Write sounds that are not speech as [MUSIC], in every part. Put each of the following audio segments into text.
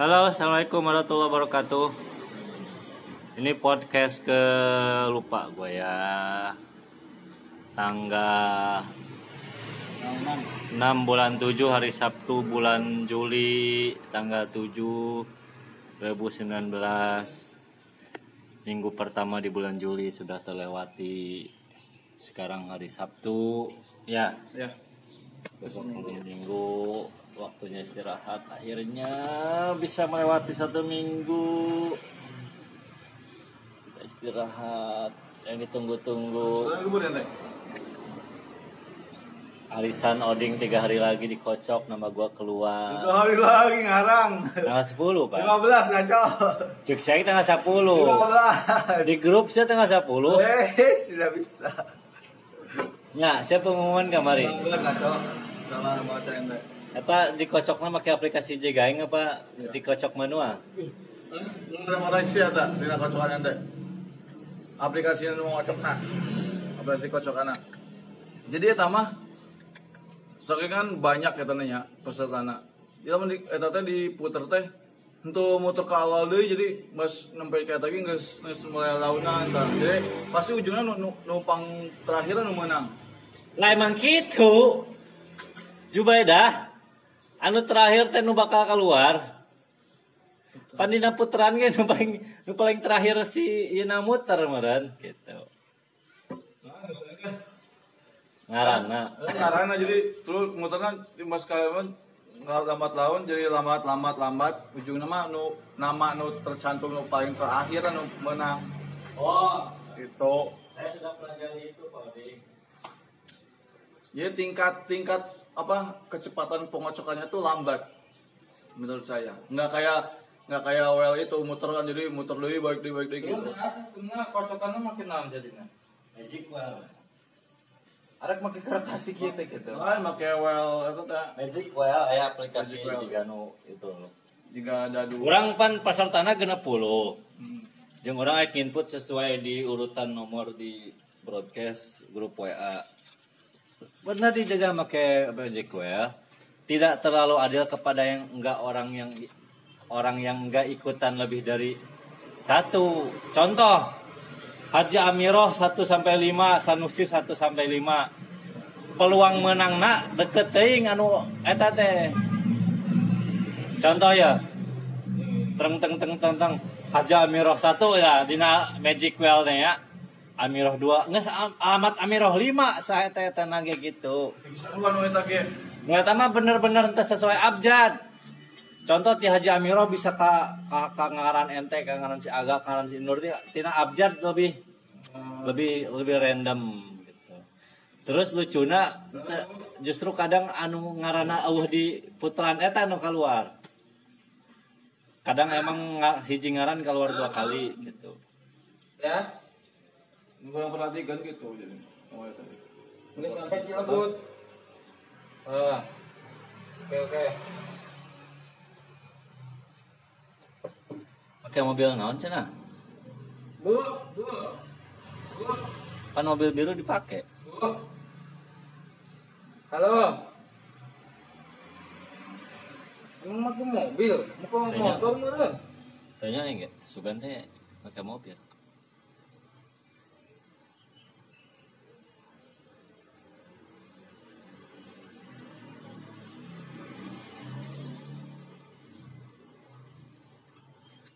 Halo, assalamualaikum warahmatullahi wabarakatuh. Ini podcast ke lupa gue ya. Tanggal 6 bulan 7 hari Sabtu bulan Juli tanggal 7 2019 Minggu pertama di bulan Juli sudah terlewati Sekarang hari Sabtu Ya Ya. besok minggu waktunya istirahat akhirnya bisa melewati satu minggu kita istirahat yang ditunggu-tunggu ya, arisan oding tiga hari lagi dikocok nama gua keluar Tiga hari lagi ngarang. tanggal 10 pak 15 ngaco. cek saya tanggal 10 15. di grup saya tanggal 10 Eh, sudah bisa. ya siapa pengumuman kemarin 15 ngaco. Salah baca ente. Eta dikocoknya pakai aplikasi Jegaing apa Iya. dikocok manual? Koreksi ya, tak? Dina kocokan ente. Aplikasi yang mau ngocok nah. Aplikasi kocokan Jadi eta mah saking kan banyak ya tanya pesertana. Dia mah di eta teh diputer teh untuk muter ke awal deh jadi mas sampai kayak tadi nggak mulai launan tah. jadi pasti ujungnya nu, nu, numpang terakhir nu menang Lah emang gitu. Jubaidah. Anu terakhir teh nu bakal keluar. Pandina putran ge nu paling nu paling terakhir si Ina muter meureun gitu. Ngaranna. Eh, Karena jadi lu muternya di mas nggak lambat laun jadi lambat lambat lambat ujung nama nu nama nu tercantum nu paling terakhir nu menang Oh, itu saya sudah pelajari itu Pak jadi tingkat tingkat apa kecepatan pengocokannya tuh lambat menurut saya nggak kayak nggak kayak well itu muter kan jadi muter dulu baik dulu baik dulu gitu sebenarnya kocokannya makin lama jadinya Magic well. ada makin keretasi gitu gitu nah pakai well itu teh Magic well aya aplikasi Well. juga nu itu. jika ada dua Urang pan pasar tanah genep puluh. Jeung orang input sesuai di urutan nomor di broadcast grup WA. Benar dijaga make Magic Well. Tidak terlalu adil kepada yang enggak orang yang orang yang enggak ikutan lebih dari satu. Contoh Haji Amiroh 1 sampai 5, Sanusi 1 sampai 5. Peluang menangna deket teuing anu eta teh. Contoh ya. Teng teng teng teng teng. Haja Amiroh satu ya dina Magic Well nya ya. Amiroh dua nges am- alamat Amiroh lima saya teh tenage gitu. nu eta Nu eta mah bener-bener teu sesuai abjad. Contoh ti Haji Amiroh bisa ka ka, ka ngaran ente ka ngaran si Aga ka ngaran si Nur ti tina abjad lebih lebih lebih random gitu. Terus lucuna justru kadang anu ngaranna eueuh di putaran eta anu keluar. Kadang emang hiji ngaran keluar dua kali gitu. ya nu kurang perhatikan gitu jadi. Oh eta ini sampai Cilebut ah. Oke oke. Pakai mobil naon cenah? bu bu bu. Kan mobil biru dipakai. bu. Halo. Emang pakai mobil? Mau motor meren Tanya enggak? Sugan teh pakai mobil.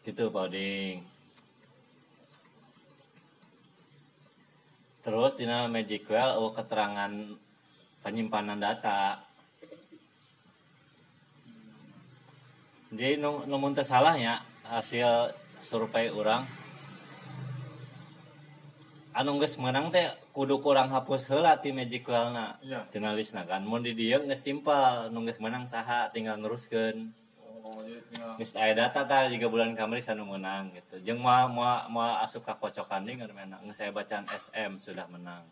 Gitu Pak Oding. Terus Magic Well oh keterangan penyimpanan data. Jadi nu nu mun teu salah ya hasil survei orang anu geus menang teh kudu kurang hapus heula ti Magic Well-na. Iya. Tina kan. Mun di dieu geus simpel, nu geus menang saha tinggal neruskeun. Oh Geus aya data tah jika bulan kamari anu menang gitu. Jeung moal moal moal asup ka kocokan deui ngan menang. Geus aya bacaan SM sudah menang.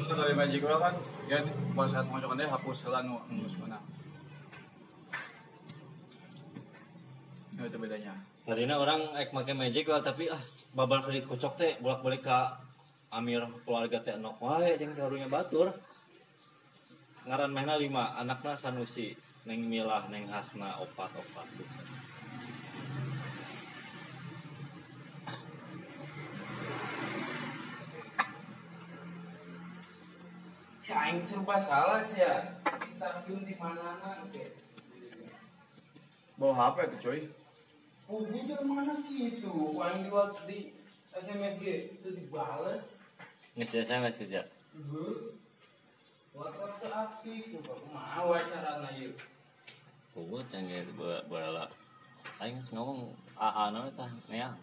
Itu dari Magic kan ya pas saat ngocokan dia hapus heula nu geus menang. Nah, itu bedanya. Tadinya orang ek make magic lah tapi ah babal kali kocok teh bolak-balik ke Amir keluarga teh nok wae jeung karunya batur. Ngaran mehna lima, anakna Sanusi, Neng Milah, Neng Hasna, opat opat. Ya aing serba salah sih ya. Di stasiun di mana nanti. Bawa HP tuh coy. Jangan mana gitu. Di waktu di SMS itu dibales. Nges desa mas kerja. Terus WhatsApp tuh aktif tuh. Kumaha wacarana ieu? Kubu canggih bola. Aing ngomong AA na tah neang.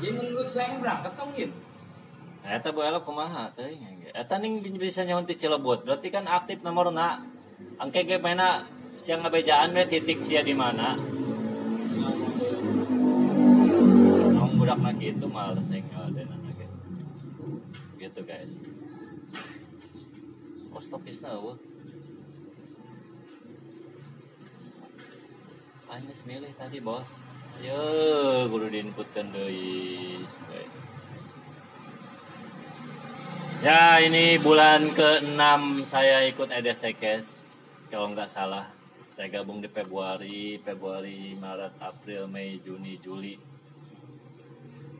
Jadi menurut saya yang berangkat kamu ya? Eta bola kumaha teh Eta ning bisa nyaon ti Cilebut. Berarti kan aktif nomorna. Angke ge pena siang ngabejaan we titik sia di mana. Ngomong budakna gitu males aing ngadenan ge. Gitu guys. Oh stopisna eueuh. Anis milih tadi bos. Yo, kudu diinputkan supaya Ya ini bulan ke-6 saya ikut EDSEKES Kalau nggak salah Saya gabung di Februari Februari, Maret, April, Mei, Juni, Juli.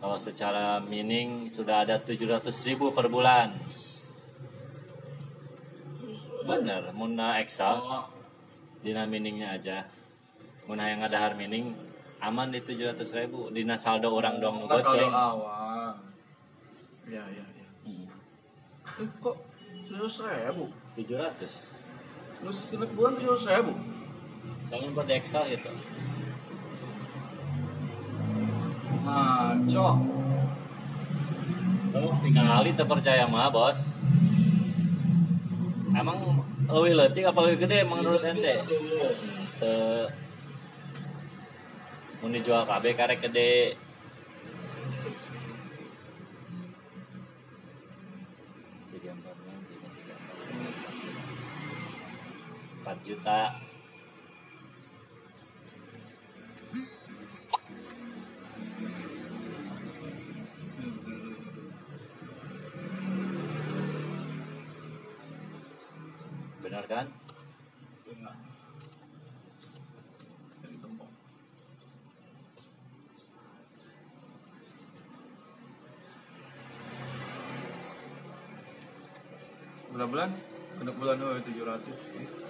Kalau secara mining sudah ada 700 ribu per bulan. Bener, Muna Excel. Dina miningnya aja. Muna yang ada har mining Aman di 700 ribu. Dina saldo orang dong kalau goceng. awal. Iya iya iya. Hmm, Eh, kok tujuh ribu? 700 Terus genep bulan tujuh ribu? Saya buat Excel gitu Ngaco. So, tinggali terpercaya mah bos. Emang lebih letik apa lebih gede menurut ente? Te mau dijual KB karek gede. 4 juta. Benar kan? Berapa bulan? kena bulan oh 700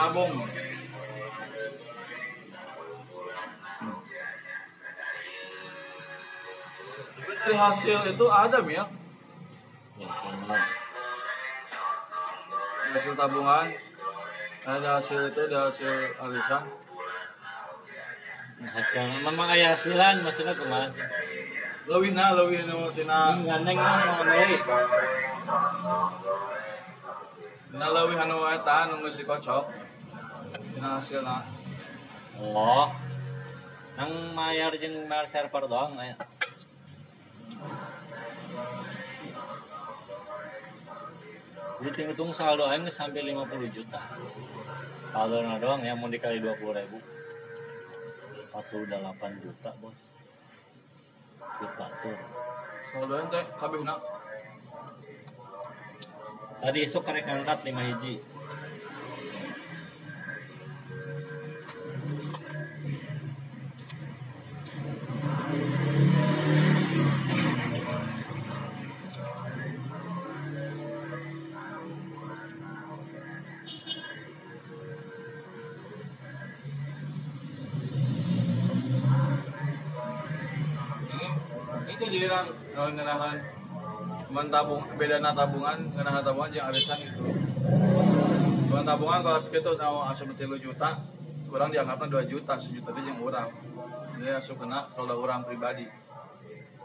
nabung. Tapi dari hasil itu ada ya hasil tabungan. Ada hasil itu ada hasil arisan. Hasil memang ayah hasilan maksudnya ke mana sih? lebih nah lebih nu tina gandeng mah mau milih. tina lebih anu eta nu geus dikocok tina hasilna Oh. Nang mayar jeung mayar server doang aya. Jadi hitung saldo aing sampai 50 juta. Saldo na doang yang mau dikali 20 ribu. 48 juta, Bos. Juta tuh. saldo ente kabehna Tadi esok karek ngangkat 5 hiji. Ngenahan cuman tabung beda na tabungan ngenahan tabungan yang arisan gitu cuman tabungan kalau segitu mau asup tiga juta kurang dianggapnya 2 juta sejuta itu yang orang. Jadi asup kena kalau orang pribadi.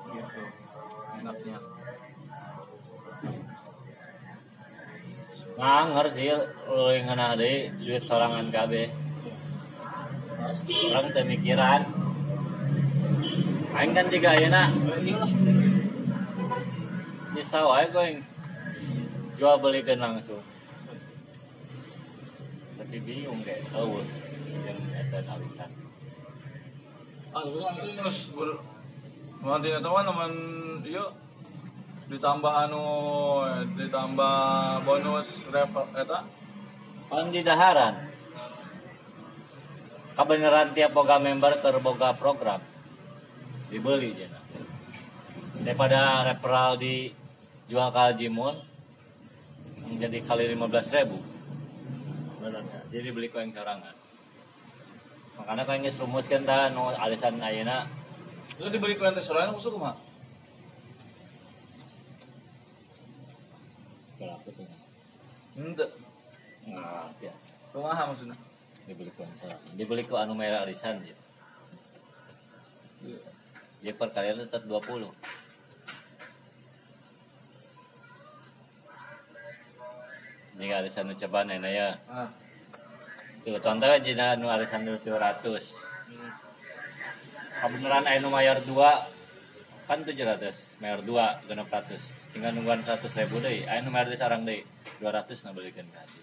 Gitu enaknya. Nganger sih lo yang deh duit sorangan KB orang teu mikiran aing kan juga ayeuna bisa wae gue yang jual belikan langsung tapi bingung kayak tahu yang eta alisan ah tapi nanti terus ber nanti teman teman yuk ditambah anu ditambah bonus refer eta? Kan di daharan. Kebenaran tiap boga member ke boga program. Dibeli jena. Daripada referral di jual ke Jimun menjadi kali 15.000 ribu. Jadi beli koeng sorangan makanya koeng geus rumuskeun tah nu alisan ayeuna itu dibeli kue restoran masuk mah kalau aku tuh ente nah ya. Kumaha maksudnya? Dibeli koeng sorangan dibeli ku anu merah alisan ya. Dia per kali tetap 20 Ini alisan nu coba nenek ya. ah Tuh contohnya jina nu alisan nu 200. Kebenaran aya nu mayar 2 kan 700, mayar 2 genep 100. Tinggal nungguan 100 ribu deui. Aya nu mayar deui sarang deui 200 na beuleikeun ka hadi.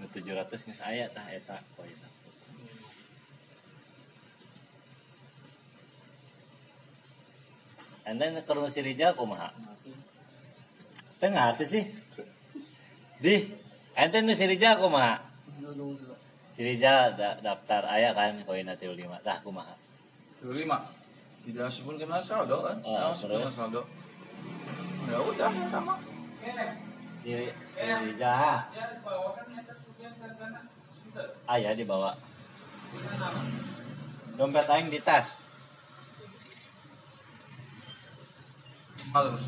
Nu 700 geus aya tah eta poin. And then keur si Rijal kumaha? Tengah tuh sih. Di, ente nu si Rijal kumaha? Si Rijal da, daftar aya kan koin nanti lima tah kumaha. tuh lima tidak sebut kena saldo kan Ah, ah, sebut terus? saldo ya udah sama Si, si Rijal aya dibawa. Dompet aing di tas. halus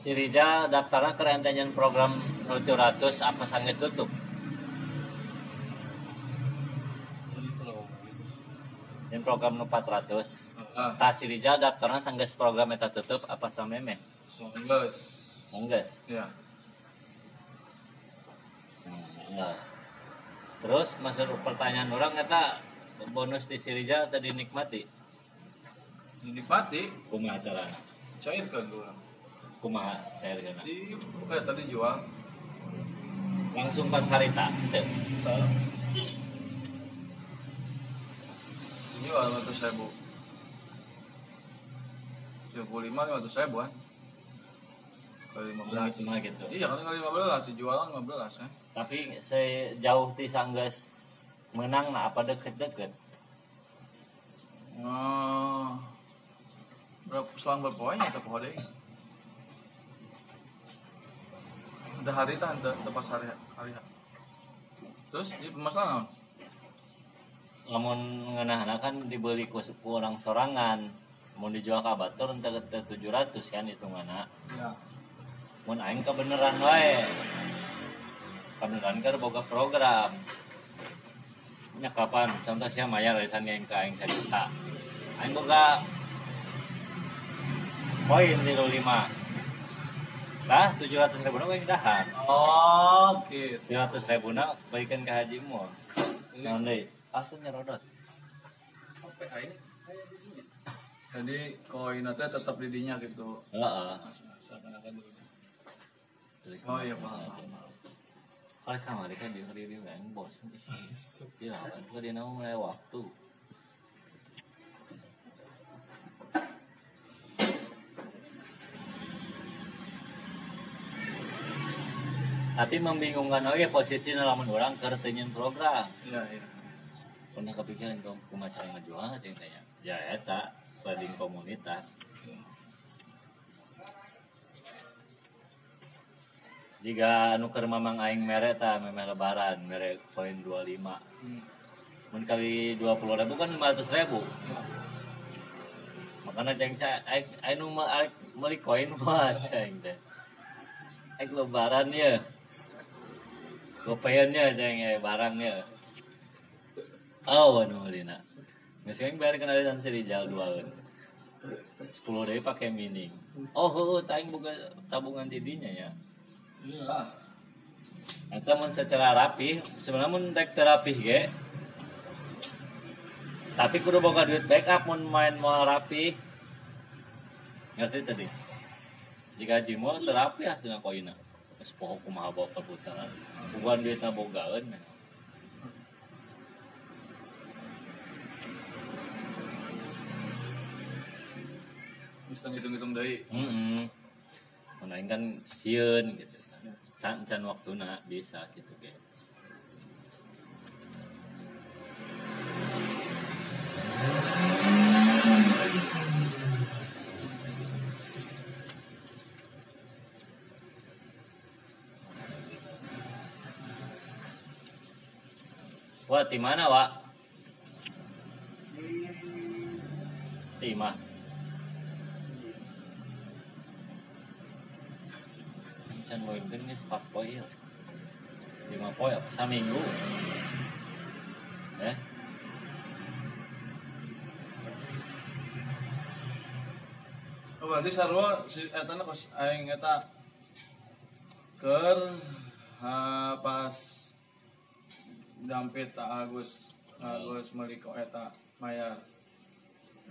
Si Rijal daftarnya ke rentenyan program 700 apa sanggeus tutup. Yang program nu 400. ah Tas si Rijal daftarnya sanggeus program eta tutup apa sameme? songles Enggeus. ya Hmm, enggak. Terus masuk pertanyaan orang kata bonus di Sirija tadi nikmati dinikmati kumaha carana cairkan dulu kumaha cair kana di eh, tadi jual. Langsung pas harita teu jual lima ratus ribu. Tujuh puluh lima ratus ribu kan? Kali lima belas. Gitu. Iya kan kali lima belas jualan lima belas kan? Tapi sejauh ti sanggeus menang nah apa deket-deket? Oh, berapa selang berapa poin atau pohon udah hari itu udah, udah hari hari terus di masalah lamun ngeunahna kan dibeli ku, ku orang sorangan. Mau dijual ka batur teu ratus kan hitunganna. Ya mun aing kebeneran wae. Kebeneran kan boga program. Nya kapan? Contoh siapa ya lisan yang ke aing juta. Aing boga poin 05 Nah, tujuh ratus ribu nang dahar. Oh, gitu. Tujuh ratus ribu nang balikan ke Haji Mul. Nang deh, pasti nyerodot. Jadi koin itu tetap didinya gitu. Heeh. Oh iya paham. Kalau kamar kan dia dia yang bos. [LAUGHS] Iya, kan dia nama mulai waktu. Tapi membingungkan oke posisi lamun orang kertenyen program. Iya, iya. Pernah kepikiran kau kumaha cara ngajual cing tanya. Ya eta trading komunitas. Jika keur mamang aing mere ta memeh lebaran mere poin 25. Hmm. Mun kali 20 ribu kan 500 ribu. Makanya ceng saya aing aing nu meuli koin mah ceng teh. Aing lebaran ya. Gopeannya ceng ya barangnya. Oh, anu meulina. Geus aing bayar kana dan seri jal duaeun. sepuluh dari pakai mining oh heuh taing boga tabungan tidinya ya Iya. Eta mun secara rapi, sebenarnya mun rek terapi ge. Tapi kudu boga duit backup mun main mau rapi. Ngerti tadi? Jika jimo terapi hasilnya koina. Poho kumaha bawa perputaran. Bukan duitna bogaeun men. Bisa ngitung-ngitung. Heeh. Mun aing kan sieun gitu. Can can waktuna bisa gitu ge. Di mana, Wak? Di mana? Can memimpin geus 4 poe ya. 5 poe apa saminggu. Eh, Oh, berarti sarua si eta na kos aing eta keur ha, pas dampit tak Agus Agus meliko eta mayar.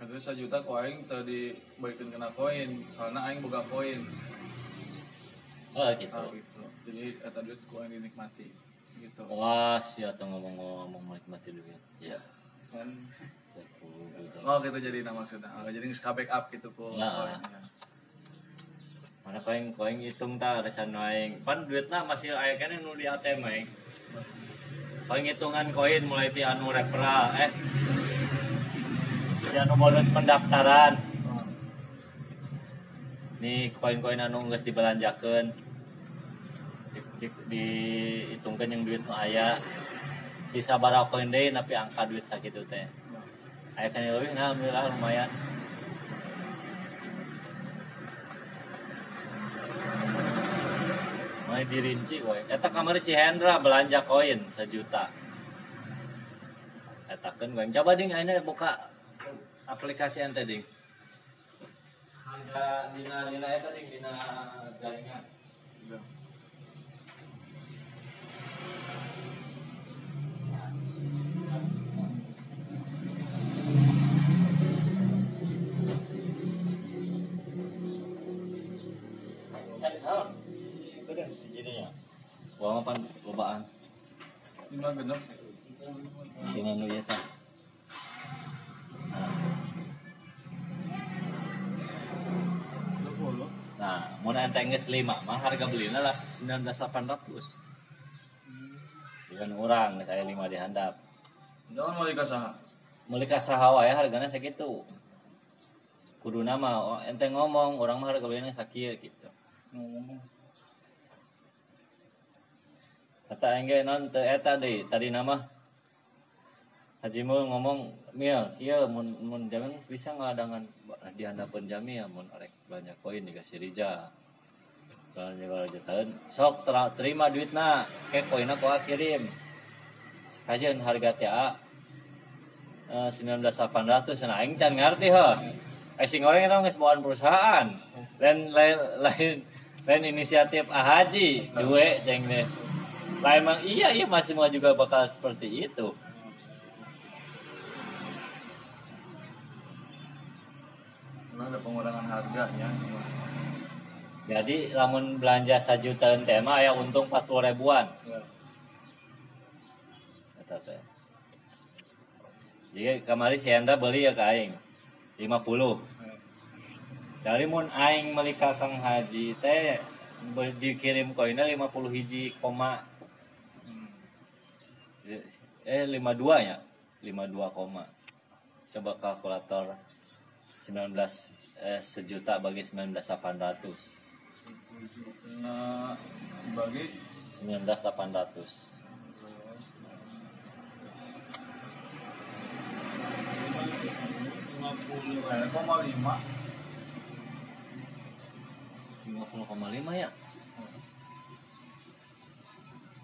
Itu sajuta ku aing tadi balikin kena koin, soalnya aing boga koin. oh gitu. Oh, gitu. Jadi eta duit ku aing dinikmati gitu. Wah, sih atau ngomong-ngomong menikmati duit. Ya. Kan 10 juta. Oh, gitu jadi nama maksudnya. Oh, jadi nggak backup gitu ku. Ya. koinnya. Mana koing koing hitung ta resan aing. Pan duitna masih aya kene nu di ATM aing. Koing hitungan koin mulai ti anu referral eh. Ti anu bonus pendaftaran. Nih koin-koin anu geus dibelanjakeun. Di, di, yang duit nu aya. Sisa bara koin deui napi angka duit sakitu teh. Aya kan nah alhamdulillah lumayan. Mulai dirinci woy. Eta kamari si Hendra belanja koin sejuta. Eta kan gue coba ding ayeuna buka aplikasi ente ding. Harga dina dina eta ding dina jaringan. Iya. Uang apa lobaan? Lima genep. Sini nu ieu tah. Nah, mun ente geus 5 mah harga belina lah 19800. Dengan orang saya 5 di handap. Jangan mau dikasah. Meuli ka saha wae hargana sakitu. Kudu nama oh, ente ngomong orang mah harga belina sakieu gitu. Kata engge non teu eta deui tadi nama Haji Mul ngomong Mil, iya mun mun jamin bisa ngadangan di handapeun jami ya mun arek banyak koin dikasih Rija. Kalau kalau jutaan sok tera- terima duitna ke koinna ku kirim. Sekajian harga TA eh, 19800 nah aing can ngarti heuh. Eh sing orang itu bawaan perusahaan. Lain lain lain lain inisiatif Ahaji, cuek ceng deh. Lah emang iya iya masih mau juga bakal seperti itu. Memang ada pengurangan harganya. Jadi lamun belanja sajuta ente mah aya untung 40 ribuan. Ya. Jadi kamari si Hendra beli ya ke aing 50. Dari mun aing meuli ka Kang Haji teh dikirim koinnya 50 hiji koma eh 52 ya? 52 koma. Coba kalkulator 19 eh, sejuta bagi 19800 Nah, dibagi 19800 lima puluh eh, koma lima. 50,5 ya?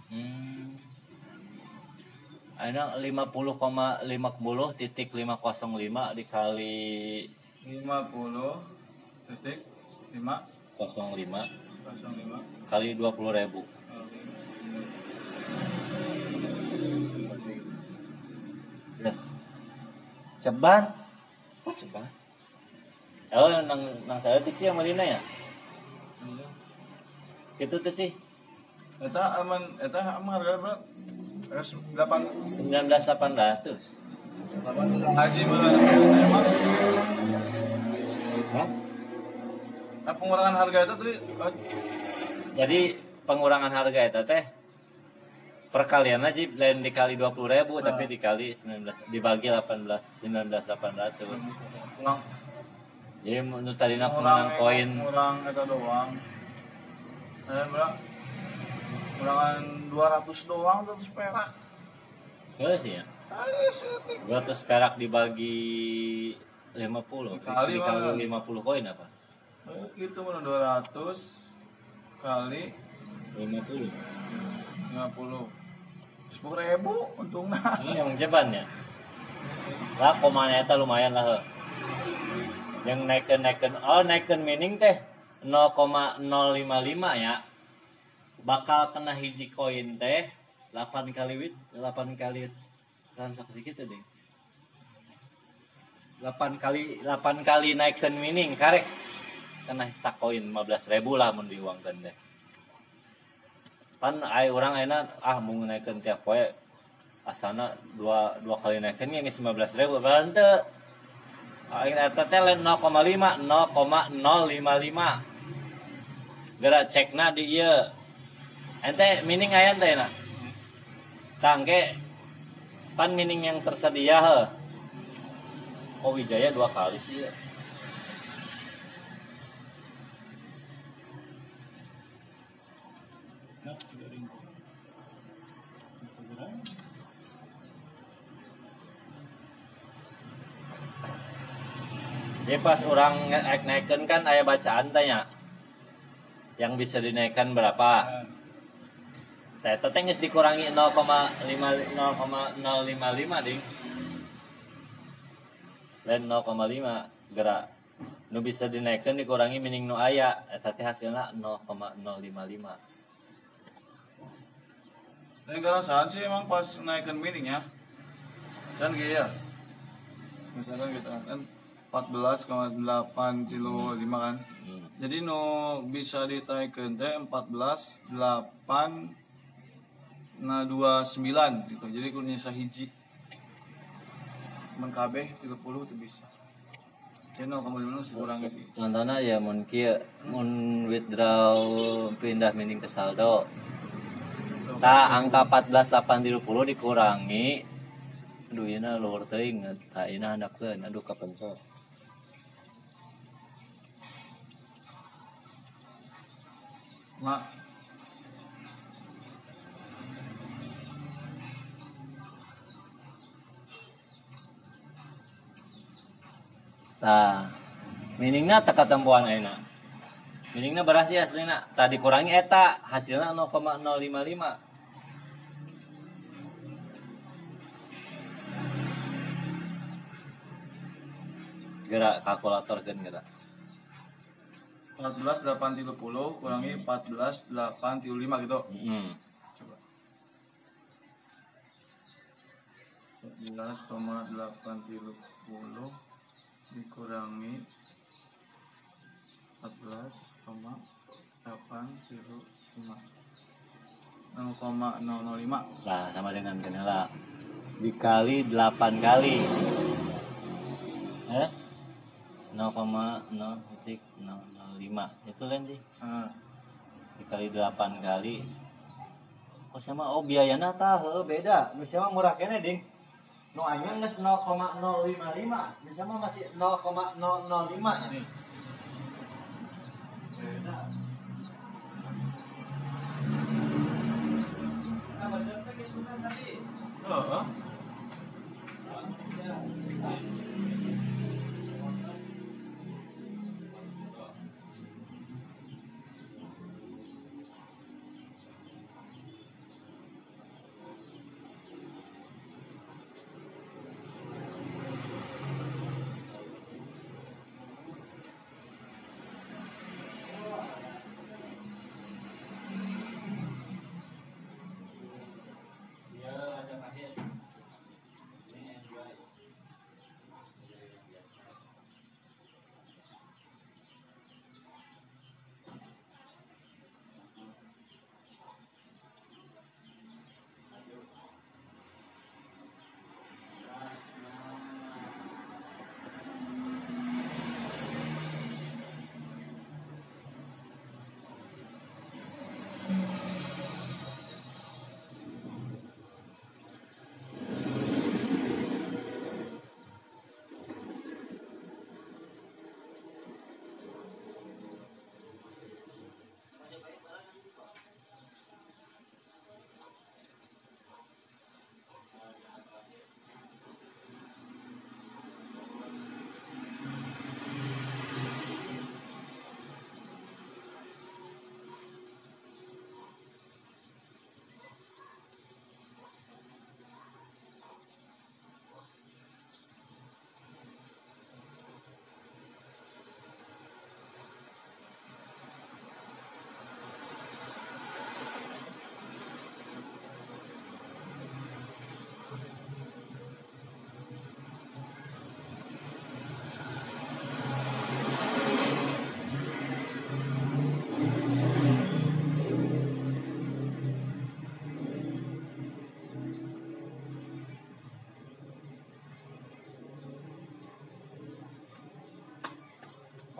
Hmm ada 50,50 titik 505 dikali 50 titik 5 05 05 kali 20 ribu. Yes. Ceban. Oh ceban. Oh nang nang saya tik sih yang Marina ya? Iya. Itu tuh sih eta aman eta aman harga berapa? Res 8 19800 haji mana emang Hah? nah, pengurangan harga itu tadi eh, jadi pengurangan harga itu teh perkalian aja lain dikali 20 ribu tapi dikali 19 dibagi 18 19800 ulang jadi menurut tadi nak koin. kurang eta doang. Eh berapa kurangan 200 doang 200 perak. Enggak sih ya. Ayo sih 200 perak dibagi 50 Dikali dikali mana? 50 koin apa? Eh, gitu mana 200 kali 50 50 sepuluh ribu untungnya. [LAUGHS] Ini yang jeban ya? Lah komanya eta lumayan lah yang naikin naikin oh naikin mining teh 0,055 ya bakal kena hiji koin teh 8 kali wit 8 kali transaksi gitu deh. 8 kali 8 kali naikin mining karek. Kena sak koin 15 ribu lah mun diuangkan teh pan ai orang enak ah mau naikin tiap poe asana dua dua kali naikin yang 15 ribu berarti Aing eta teh lain 0,5 0,055 gerak cekna di ieu ente mining aya teh na tangke pan mining yang tersedia he. Oh Wijaya dua kali sih ya. Jadi pas orang naik naikin kan ayah bacaan tanya yang bisa dinaikkan berapa Teh teteh geus dikurangi 0,5 0,055 ding. Lain 0,5 gerak. Nu bisa dinaikkan dikurangi mining nu aya eta teh hasilna 0,055. Ini kerasaan sih emang pas naikin mining ya kan gitu ya misalkan gitu kan 14,8 kilo 5 kan Hmm. jadi no bisa ditaikkan teh 14 8 nah 29 gitu. Jadi kunya sahiji mengkabeh 30 itu bisa. Jadi 0,5 kurang gitu. Contohnya ya mun mun withdraw pindah mining ke saldo. Tah angka 14830 dikurangi. Aduh ieu luhur teuing tah ieu handapkeun aduh kapencot. mak Tah miningna teka tempuan ayeuna. Miningna berhasil aslina. Tah dikurangi eta hasilna 0,055. Gerak kalkulator kan gerak. 14 8 30 kurangi 14 8 35 gitu Hmm. coba 14,830 dikurangi 14,805 0,005 Lah sama dengan kenala dikali 8 kali. Eh? 0,0,005 itu kan sih nah, dikali 8 kali. Oh sama oh biayana tah heuh beda. Sama murah kene ding nu anyang geus 0,055 nu sama masih 0,005 ini Nah, kan tadi. oh,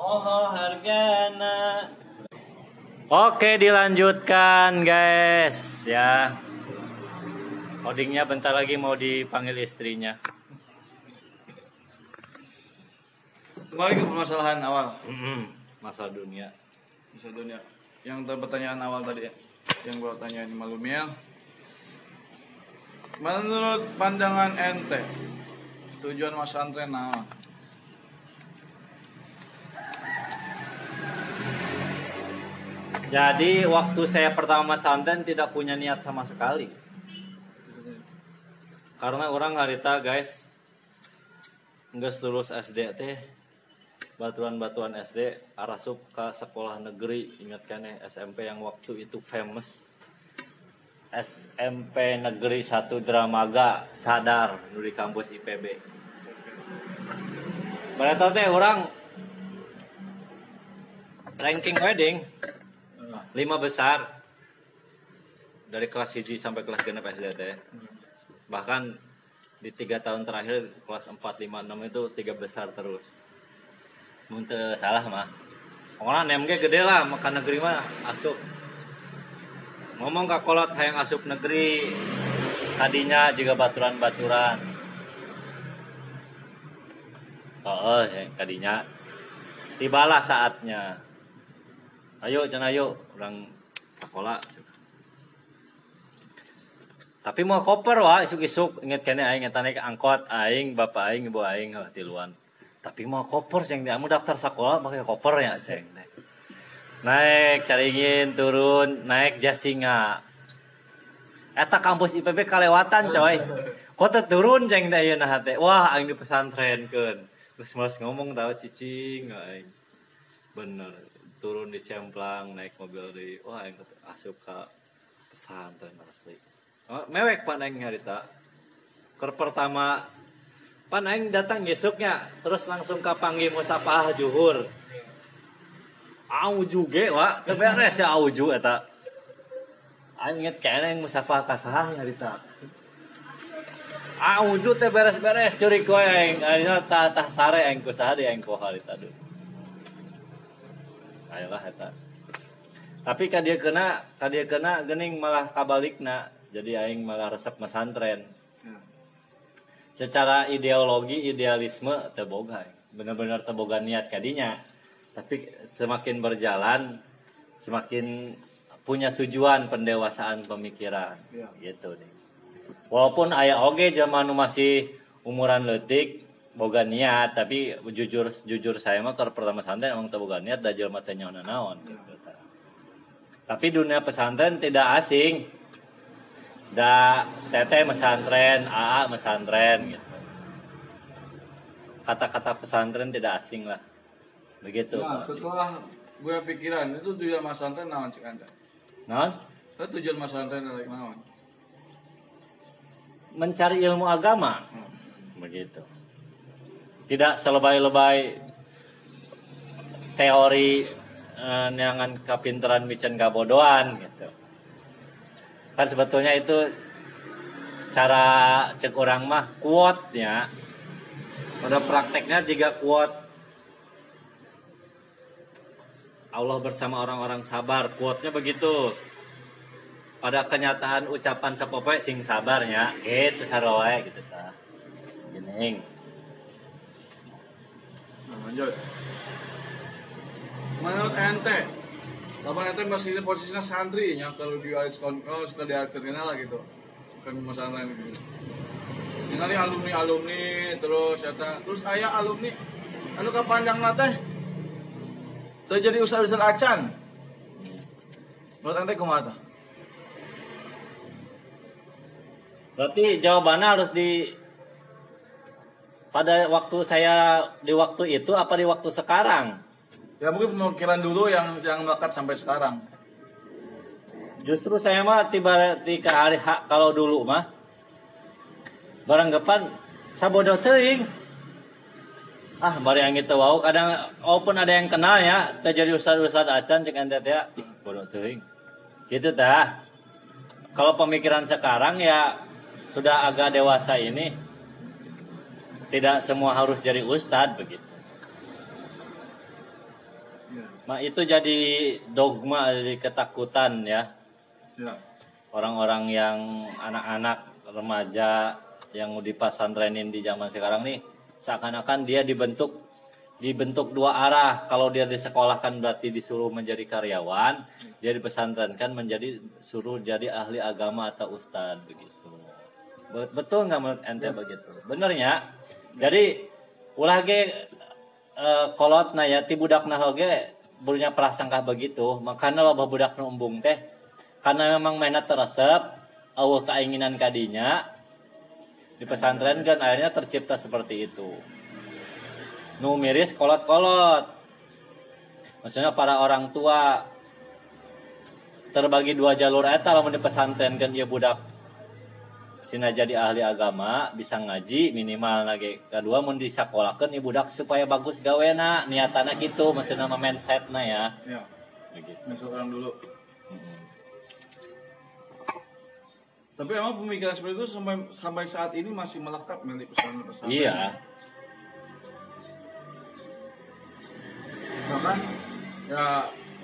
Oh hargana. Oke dilanjutkan guys ya. Odingnya bentar lagi mau dipanggil istrinya. Kembali ke permasalahan awal. Mm-mm, Masa dunia. Bisa dunia. Yang tadi pertanyaan awal tadi ya. Yang gua tanyain Malumiel. Menurut pandangan ente, tujuan Mas Antren naon? Jadi waktu saya pertama santen tidak punya niat sama sekali. Karena orang harita guys nggak lulus SD teh batuan-batuan SD arasup ke sekolah negeri ingatkan ya SMP yang waktu itu famous SMP Negeri 1 Dramaga sadar di kampus IPB. Berarti teh orang ranking wedding lima besar dari kelas hiji sampai kelas genep SD. Bahkan di tiga tahun terakhir kelas 4, 5, 6 itu tiga besar terus. Muntah salah mah. Orang nemge gede lah makan negeri mah asup. Ngomong ke kolot hayang asup negeri tadinya juga baturan-baturan. Oh, ya, tadinya tibalah saatnya. Ayo, cina ayo, orang sekolah. Tapi mau koper wah isuk-isuk inget kene aing eta naik angkot aing bapak aing ibu aing wah tiluan. Tapi mau koper ceng dia mau daftar sekolah pakai koper ya ceng. Naik caringin turun naik jasinga. Eta kampus IPB kalewatan coy. Kok teu turun ceng teh ayeuna hate. Wah aing di pesantrenkeun. Geus males ngomong tahu cicing aing. Bener turun di Cemplang naik mobil di wah aing asup ka pesantren asli. Oh, mewek pan aing harita. Ker pertama pan aing datang besoknya terus langsung ke panggil musafah juhur. Auju ge wa, teu beres ya auju eta. Inget kayaknya yang musafah ka saha harita. Auju teh beres-beres curi koe aing. Ayeuna tah sare aing ku saha deui aing ku Ayolah eta. Tapi ka dia kena, ka dia kena gening malah kabalikna. Jadi aing malah resep mesantren. Secara ideologi, idealisme teboga. Bener-bener teboga niat kadinya. Tapi semakin berjalan, semakin punya tujuan pendewasaan pemikiran. Ya. Gitu nih. Walaupun ayah oge zaman masih umuran letik, boga niat tapi jujur jujur saya mah kalau pertama santen emang boga niat da jelema teh nyaona naon gitu. Tapi dunia pesantren tidak asing. Da teteh pesantren, AA pesantren gitu. Kata-kata pesantren tidak asing lah. Begitu. Nah, setelah gue pikiran itu tujuan Mas Antren naon cik anda? Naon? Itu tujuan Mas Antren dari naon? Mencari ilmu agama. Begitu. Tidak selebay-lebay teori eh, nyangan kapinteran micen kabodohan gitu. Kan sebetulnya itu cara cek orang mah quote ya. Pada prakteknya juga quote Allah bersama orang-orang sabar. Quote-nya begitu. Pada kenyataan ucapan sapopoe sing sabarnya, gitu saroe gitu ta. Gini. Lanjut. Menurut ente, Lapan ente masih posisinya santri, yang kalau di ayat oh sekali ayat kenal lah gitu, kan Mas Antren gitu. Ningali alumni alumni terus eta terus ayah alumni anu kapanjang teh terjadi usaha usaha acan. Menurut ente kumaha? Berarti jawabannya harus di pada waktu saya di waktu itu apa di waktu sekarang? Ya mungkin pemikiran dulu yang yang melekat sampai sekarang. Justru saya mah tiba di ke hari hak kalau dulu mah barang depan sabodoh teuing. Ah, bari yang itu wow kadang walaupun ada yang kenal ya, terjadi ustad-ustad acan cek ente teh, ih bodoh teuing. Gitu dah. Kalau pemikiran sekarang ya sudah agak dewasa ini tidak semua harus jadi ustad begitu. Ma, itu jadi dogma jadi ketakutan ya. Ya. orang-orang yang anak-anak remaja yang di pesantrenin di zaman sekarang nih seakan-akan dia dibentuk dibentuk dua arah. Kalau dia disekolahkan berarti disuruh menjadi karyawan dia dipesantrenkan menjadi suruh jadi ahli agama atau ustadz begitu. Bet- betul nggak menurut ente begitu? Benernya jadi ulah ge eh, kolot na ya ti budak nah oge punya prasangka begitu. Makanya loba budak nu embung teh karena memang mainnya teresep awal keinginan kadinya di pesantren kan akhirnya tercipta seperti itu. Nu miris kolot-kolot. Maksudnya para orang tua terbagi dua jalur eta lamun di pesantren kan dia budak sina jadi ahli agama bisa ngaji minimal lagi kedua mun disakolahkeun ieu budak supaya bagus gawena niatana gitu maksudnya mah mindsetna ya Ya. Masuk orang dulu. Tapi emang pemikiran seperti itu sampai sampai saat ini masih melekat milik pesantren-pesantren. iya Bahkan ya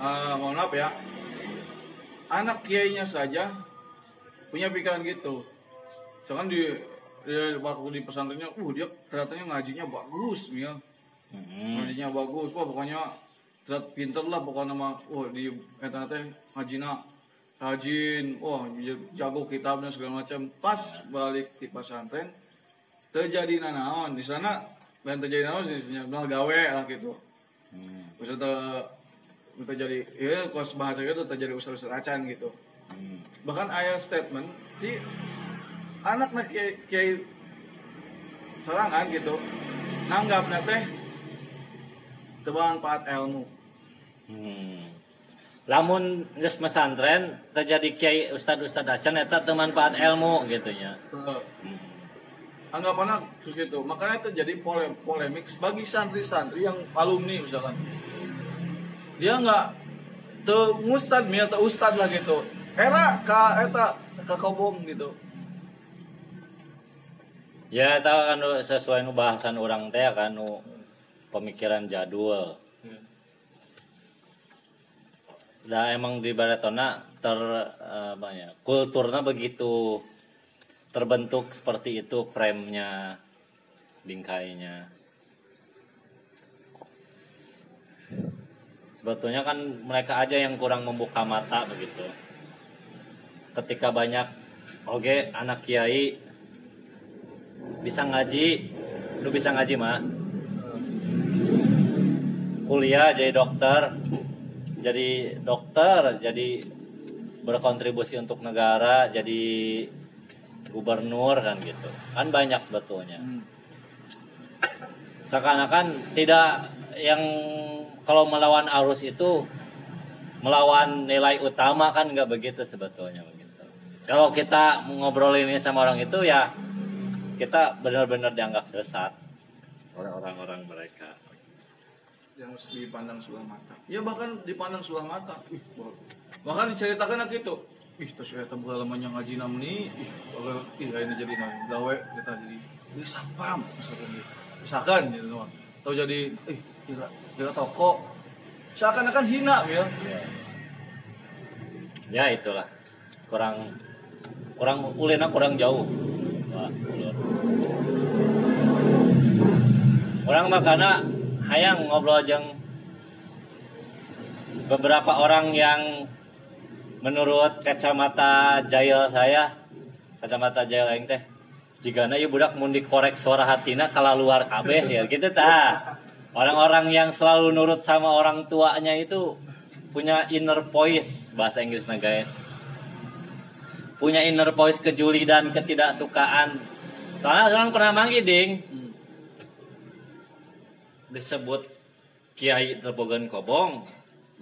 eh, mohon maaf ya. Anak kiainya saja punya pikiran gitu. Jangan di, di waktu di pesantrennya, uh dia ternyata ngajinya bagus ya. Mm-mm. Ngajinya bagus, wah pokoknya terlihat pinter lah pokoknya mah, wah di eta teh ngajina rajin, wah jago kitabnya segala macam. Pas balik di pesantren, terjadi nanaon di sana dan terjadi nanaon sih, benar gawe lah gitu. Hmm. Maksudnya kita jadi, ya kos bahasa gitu terjadi usaha-usaha acan gitu. Hmm. Bahkan ayat statement di anak nak kiai, kiai serangan gitu, nanggap teh tebangan ilmu. Hmm. Lamun geus pesantren terjadi kiai ustad ustad acan eta teu manfaat ilmu gitu nya. Tuh. anggapannya terus gitu makanya terjadi polem polemik bagi santri-santri yang alumni misalkan dia nggak tuh mustad mi atau ustad lah gitu era ka eta ka kobong gitu Ya eta kan sesuai nu bahasan orang teh kan nu pemikiran jadul. Lah emang di Baratona ter eh, apa ya, kulturnya begitu terbentuk seperti itu frame-nya bingkainya. Sebetulnya kan mereka aja yang kurang membuka mata begitu. Ketika banyak oke anak kiai bisa ngaji, lu bisa ngaji mah. Kuliah jadi dokter, jadi dokter, jadi berkontribusi untuk negara, jadi gubernur kan gitu. Kan banyak sebetulnya. Seakan-akan tidak yang kalau melawan arus itu melawan nilai utama kan nggak begitu sebetulnya begitu. Kalau kita ngobrolin ini sama orang itu ya kita benar-benar dianggap sesat oleh orang-orang mereka. yang dipandang sebelah mata. Ya bahkan dipandang sebelah mata. Ih bahkan diceritakan gitu ih terus ya tembel lamanya ngaji namni ih kalau ih ini jadi nah, gawe kita jadi jadi sapam misalkan gitu. Misalkan gitu doang. Atau jadi ih kira kira toko. Seakan-akan hina ya. Ya itulah. Kurang kurang ulina kurang jauh. Orang makana hayang ngobrol jeung beberapa orang yang menurut kacamata jail saya kacamata jail aing teh jigana ieu budak mun dikorek suara hatina kala luar kabeh ya gitu tah orang-orang yang selalu nurut sama orang tuanya itu punya inner voice bahasa Inggrisnya guys punya inner voice kejuli dan ketidaksukaan. Soalnya orang pernah manggil ding. Disebut kiai terbogan kobong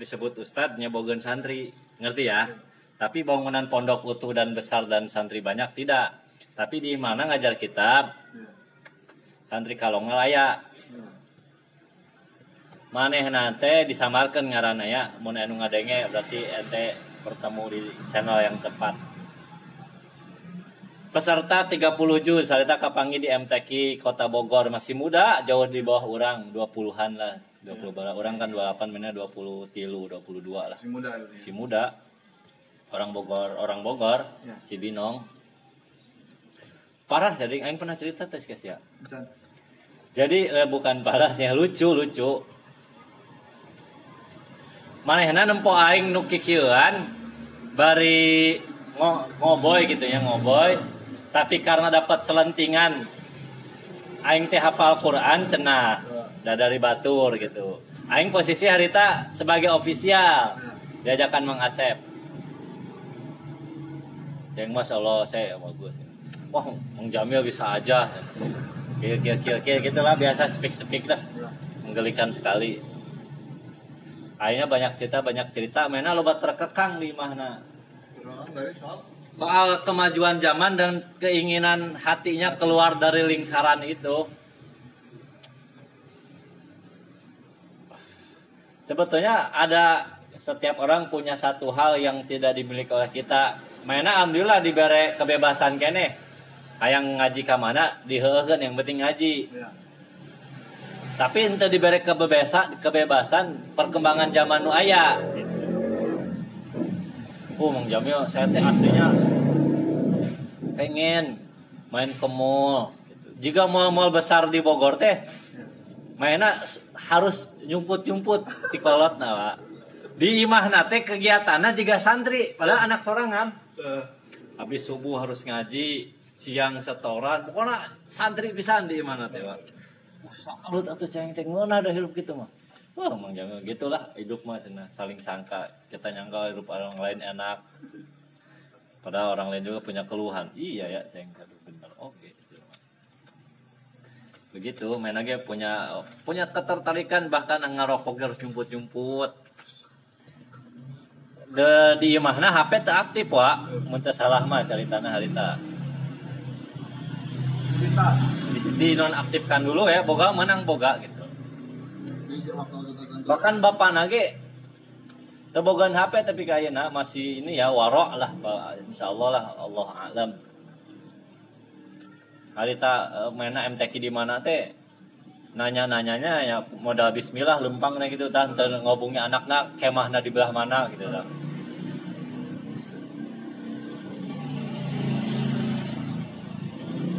disebut ustadz bogan santri. Ngerti ya? Tapi bangunan pondok utuh dan besar dan santri banyak tidak. Tapi di mana ngajar kitab? Santri kalong ngelaya maneh nate disamarkan ngaranna ya? Mun anu ngadenge berarti ente bertemu di channel yang tepat peserta 30 juz harita kapangi di MTQ Kota Bogor. Masih muda jauh di bawah orang. 20-an lah. 20 bala orang kan 28 mana 20 tilu 22 lah. Si muda itu. si muda. Orang Bogor orang Bogor Ya. Cibinong. Parah jadi aing pernah cerita tes guys ya. Jadi eh, bukan parah sih lucu lucu. Manehna nempo aing nu kikieuan bari ngo, ngoboy gitu ya ngoboy tapi karena dapat selentingan aing teh hafal Quran cenah da dari batur gitu. Aing posisi harita sebagai ofisial. Diajakan Mang Asep. Yang Masya Allah saya bagus wah Mang Jamil bisa aja. Kira kira kira kira gitulah biasa speak speak lah. Menggelikan sekali. Akhirnya banyak cerita banyak cerita. Mana loba terkekang di mana soal. kemajuan zaman dan keinginan hatinya keluar dari lingkaran itu sebetulnya ada setiap orang punya satu hal yang tidak dimiliki oleh kita mainnya alhamdulillah diberi kebebasan kene hayang ngaji ke mana yang penting ngaji Ya. tapi ente diberi kebebasan kebebasan perkembangan zaman nu aya oh Mang Jamil saya teh aslinya pengen main ke mall jika mall-mall besar di Bogor teh mainnya harus nyumput-nyumput di kolot Pak. di imah nate kegiatannya juga santri padahal anak sorangan Eh, habis subuh harus ngaji siang setoran pokoknya santri pisan di mana teh Pak. Salut atuh ceng teh ada hidup gitu mah wah emang jangan gitulah hidup mah cenah saling sangka. Kita nyangka hidup orang lain enak. Padahal orang lain juga punya keluhan. Iya ya ceng. Aduh bener oke gitu. begitu main lagi punya punya ketertarikan bahkan ngarokok harus nyumput-nyumput. De di imahna HP tak aktif wa. Mun teu salah mah caritana harita. Sita. di, di nonaktifkan dulu ya boga menang boga gitu. Bahkan bapak nage tebogan HP tapi kayaknya masih ini ya warok lah insya Allah lah Allah alam. Harita eh, mainnya MTQ di mana teh nanya nanyanya ya modal Bismillah lempang nih gitu tah Teu ngobungi anaknya kemahna di belah mana gitu tah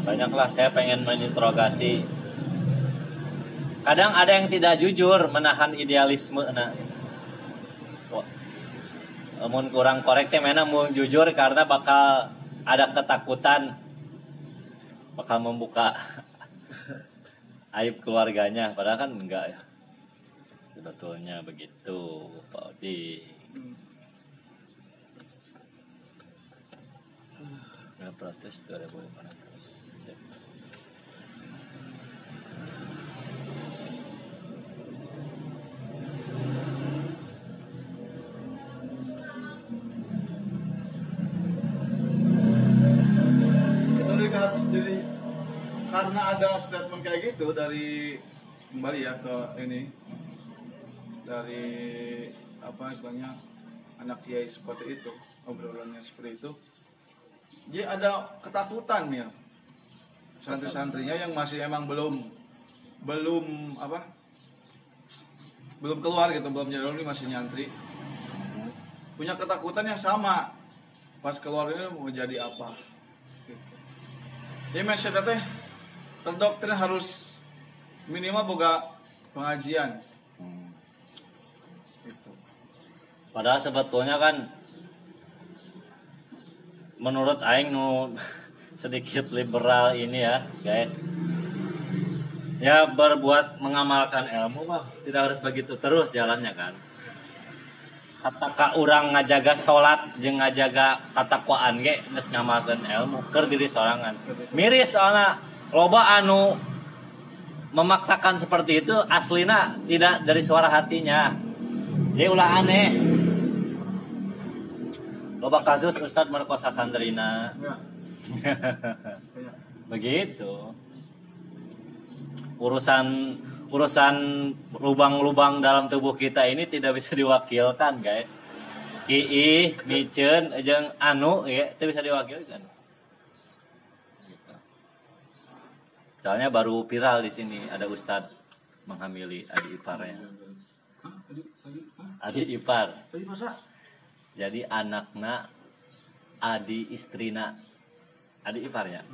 banyaklah saya pengen meninterogasi kadang ada yang tidak jujur menahan idealisme nah. Namun kurang korekti mana mau jujur karena bakal ada ketakutan. Bakal membuka [LAUGHS] aib keluarganya padahal kan enggak ya. Sebetulnya begitu Pak Odi. Nah protes 2015 melihat jadi karena ada statement kayak gitu dari kembali ya ke ini. Dari apa istilahnya anak kiai seperti itu obrolannya seperti itu. Jadi ada ketakutan ya santri-santrinya yang masih emang belum belum apa belum keluar gitu belum jadi masih nyantri. Punya ketakutan yang sama. Pas keluar ini mau jadi apa? Jadi mindset teh terdoktrin harus minimal boga pengajian gitu. Padahal sebetulnya kan menurut aing nu [LAUGHS] sedikit liberal ini ya, guys. Ya berbuat mengamalkan ilmu mah tidak harus begitu terus jalannya kan. Kata orang ngajaga sholat jeung ngajaga katakwaan ge geus ngamalkeun ilmu keur diri sorangan. Miris soalnya loba anu memaksakan seperti itu aslina tidak dari suara hatinya. Jadi ulah aneh. Loba kasus Ustadz merkosa santrina. ya ya. [LAUGHS] Begitu. Urusan urusan lubang-lubang dalam tubuh kita ini tidak bisa diwakilkan, guys. Ii, micen, jeung anu ya, itu bisa diwakilkan. Soalnya baru viral di sini ada Ustadz menghamili adik iparnya adik ipar jadi anakna adi istrina adik iparnya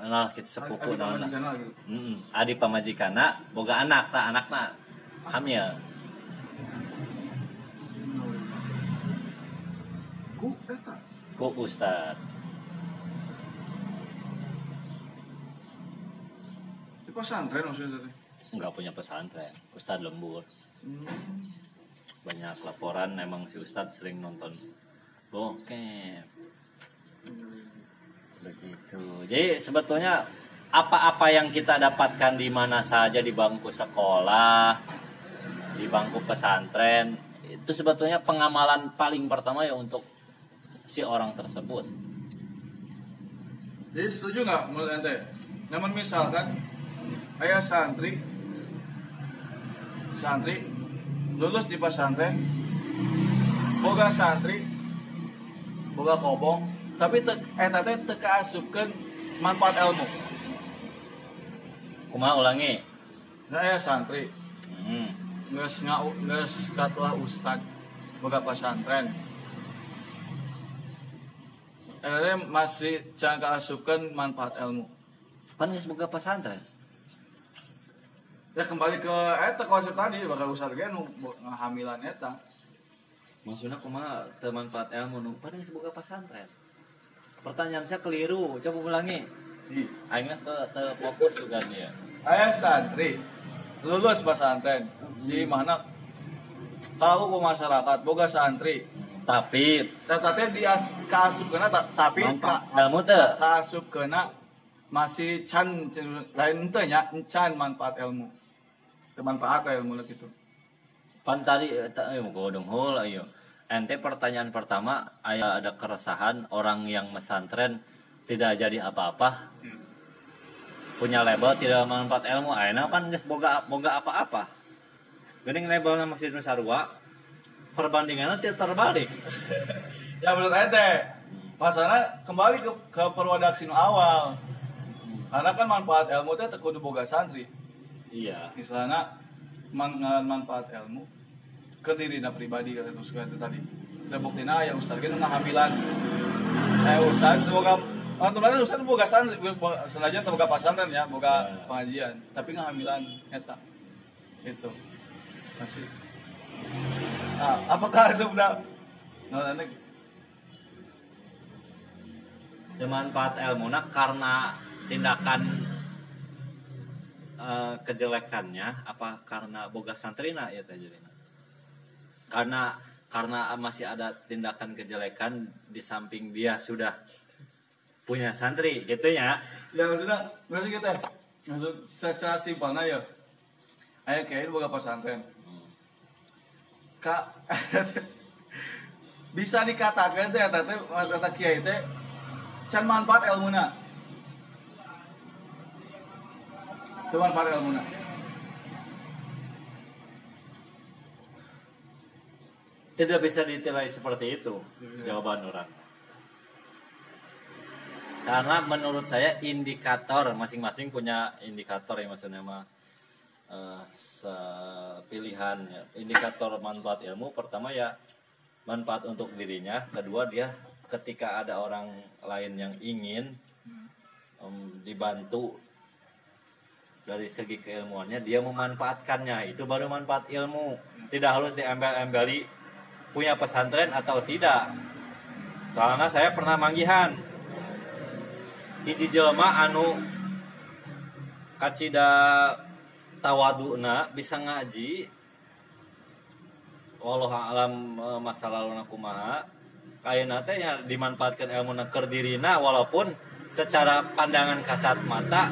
nah kita sepupu pamajikan lagi. Mm, adi pamajikana boga anak tak anakna hamil Ku, eta. ku ustad Di pesantren maksudnya tadi. nggak punya pesantren ustad lembur Hmm. banyak laporan emang si ustad sering nonton bokep begitu jadi sebetulnya apa-apa yang kita dapatkan di mana saja di bangku sekolah di bangku pesantren itu sebetulnya pengamalan paling pertama ya untuk si orang tersebut Jadi setuju nggak menurut ente? Namun misalkan ayah santri, santri lulus di pesantren, boga santri, boga kobong, tapi te, eta teh teu kaasupkeun manfaat ilmu. kumaha ulangi Nah ayah santri, hmm. geus ngau geus katelah ustad, boga pesantren. Eta teh masih can kaasupkeun manfaat ilmu. kan geus boga pesantren ya kembali ke eta konsep tadi bakal usah ge nu ngahamilan eta maksudnya kumaha teu manfaat ilmu nu pan geus boga pesantren pertanyaan saya keliru. Coba ulangi. Aing mah teu teu fokus juga dia. Aya santri. Lulus pesantren di mana? Tahu ke masyarakat boga santri. Tapi Eta teh di kaasup kena tapi ka, manfaat ilmu teu kaasup kena masih can lain teh nya can manfaat ilmu. Manfaat ilmu gitu. Pan tadi eta eh godong heul ayo ente pertanyaan pertama aya ada keresahan orang yang mesantren tidak jadi apa-apa? Punya label tidak manfaat ilmu ayeuna kan geus boga boga apa-apa. Geuning labelna masih nu sarua perbandingannya tidak terbalik. [LAUGHS] Ya menurut ente masalah kembali ke ke perwadaksi awal. Karena kan manfaat ilmu teh teu kudu boga santri. Iya. Misalnya man, ngan manfaat ilmu ke diri pribadi kata itu suka itu tadi. Dan buktinya ya ustad kan ngahamilan eh ustad boga Aturan ustad boga senajan teu boga pasantren ya boga Ya. pengajian tapi ngahamilan eta itu masih. Nah, apakah [LAUGHS] sebenarnya? Nah, nanti. Manfaat ilmu karena tindakan eh, kejelekannya apa karena boga santrina ya jadina? Karena karena masih ada tindakan kejelekan di samping dia sudah punya santri gitu ya. Ya maksudnya maksud kita maksud secara simpelnya ya ayah kayak boga pesantren. Kak [LAUGHS] bisa dikatakan teh eta teh kata kiai teh can manfaat ilmuna Teu manfaat ilmuna tidak bisa ditilai seperti itu jawaban orang. Karena menurut saya indikator masing-masing punya indikator ya maksudnya mah eh, se- pilihan ya. indikator manfaat ilmu pertama ya manfaat untuk dirinya. Kedua dia ketika ada orang lain yang ingin em, dibantu dari segi keilmuannya dia memanfaatkannya. Itu baru manfaat ilmu. Tidak harus diembel-embeli punya pesantren atau tidak. Soalnya saya pernah manggihan. Hiji jelema anu kacida tawaduna bisa ngaji. Wallahu alam eh, masa lalu kumaha. Kayana teh ya dimanfaatkan ilmu keur dirina walaupun secara pandangan kasat mata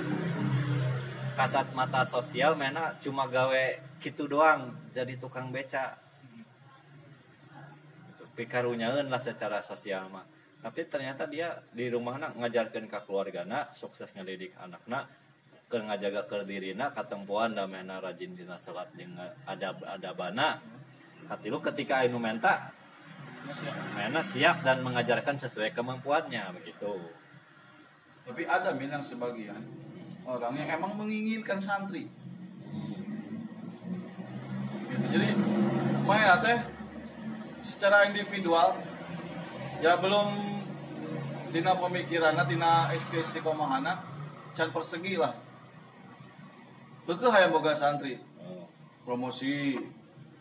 kasat mata sosial mena cuma gawe gitu doang jadi tukang beca pikarunyaeun lah secara sosial mah. Tapi ternyata dia di rumahna ngajarkeun ka keluargana sukses ngedidik anakna keur ngajaga keur dirina katempuan damena rajin dina salat jeung adab adabana. Hati lu ketika anu menta mena siap dan mengajarkan sesuai kemampuannya begitu. Tapi ada min yang sebagian orang yang emang menginginkan santri. Jadi main teh secara individual ya belum tina pemikiran tina SK istiqomahana can persegi lah. Beukeut hayang boga santri. Promosi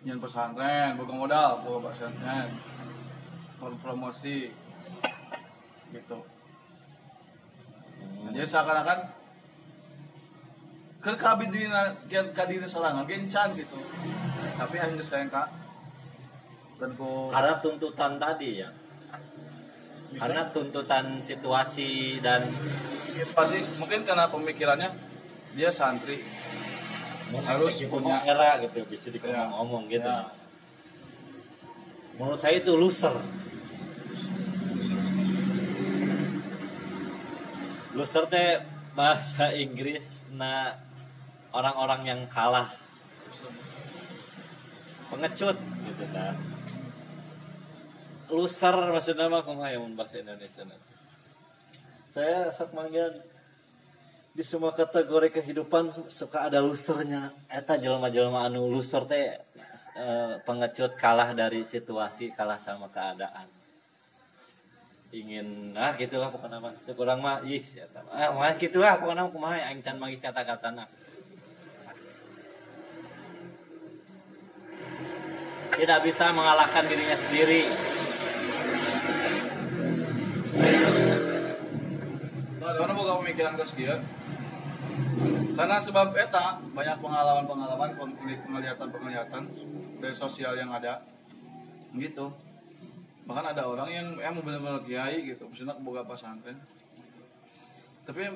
nyen pesantren boga modal boga pesantren Prom- promosi gitu. Hmm. jadi seakan-akan keur kabid dina ka diri sorangan gencan gitu. Tapi hanya sayang kak ku Karena tuntutan tadi ya. bisa Karena tuntutan situasi dan pasti mungkin karena pemikirannya dia santri Harus punya- era gitu bisa dikomong-omong gitu. Ya. Menurut saya itu loser. Loser teh bahasa Inggris na orang-orang yang kalah pengecut gitu nah loser maksudnya mah kumaha ya bahasa Indonesia na. saya sak manggil di semua kategori kehidupan suka ada losernya. Eta jelema-jelema anu loser teh eh, pengecut kalah dari situasi kalah sama keadaan. Ingin ah gitulah pokoknya mah. Teu kurang mah ih siapa ah mah gitulah pokoknya mah kumaha aing can magi kata-katana tidak bisa mengalahkan dirinya sendiri Orang boga pemikiran geus kieu. Karena sebab eta banyak pengalaman-pengalaman, penglihatan-penglihatan dari sosial yang ada. Gitu. Bahkan ada orang yang emang benar-benar kiai gitu, maksudnya boga pesantren. Tapi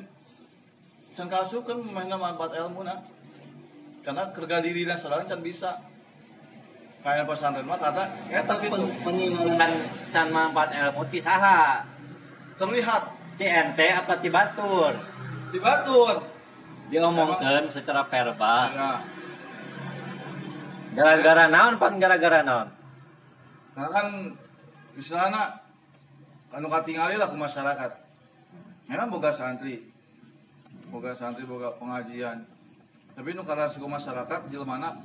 can kasu kan mainnya manfaat ilmu na. Karena kerja diri dan sorangan can bisa. Kayak pesantren mah kata eta gitu. peninggalan can manfaat ilmu ti saha Terlihat ti ente apa ti batur di batur. diomongkeun secara verbal Ya. gara-gara naon pan gara-gara naon Karena kan misalnya anu katingali lah ke masyarakat. Memang boga santri. Boga santri, boga pengajian. Tapi nu karena suku masyarakat jelmana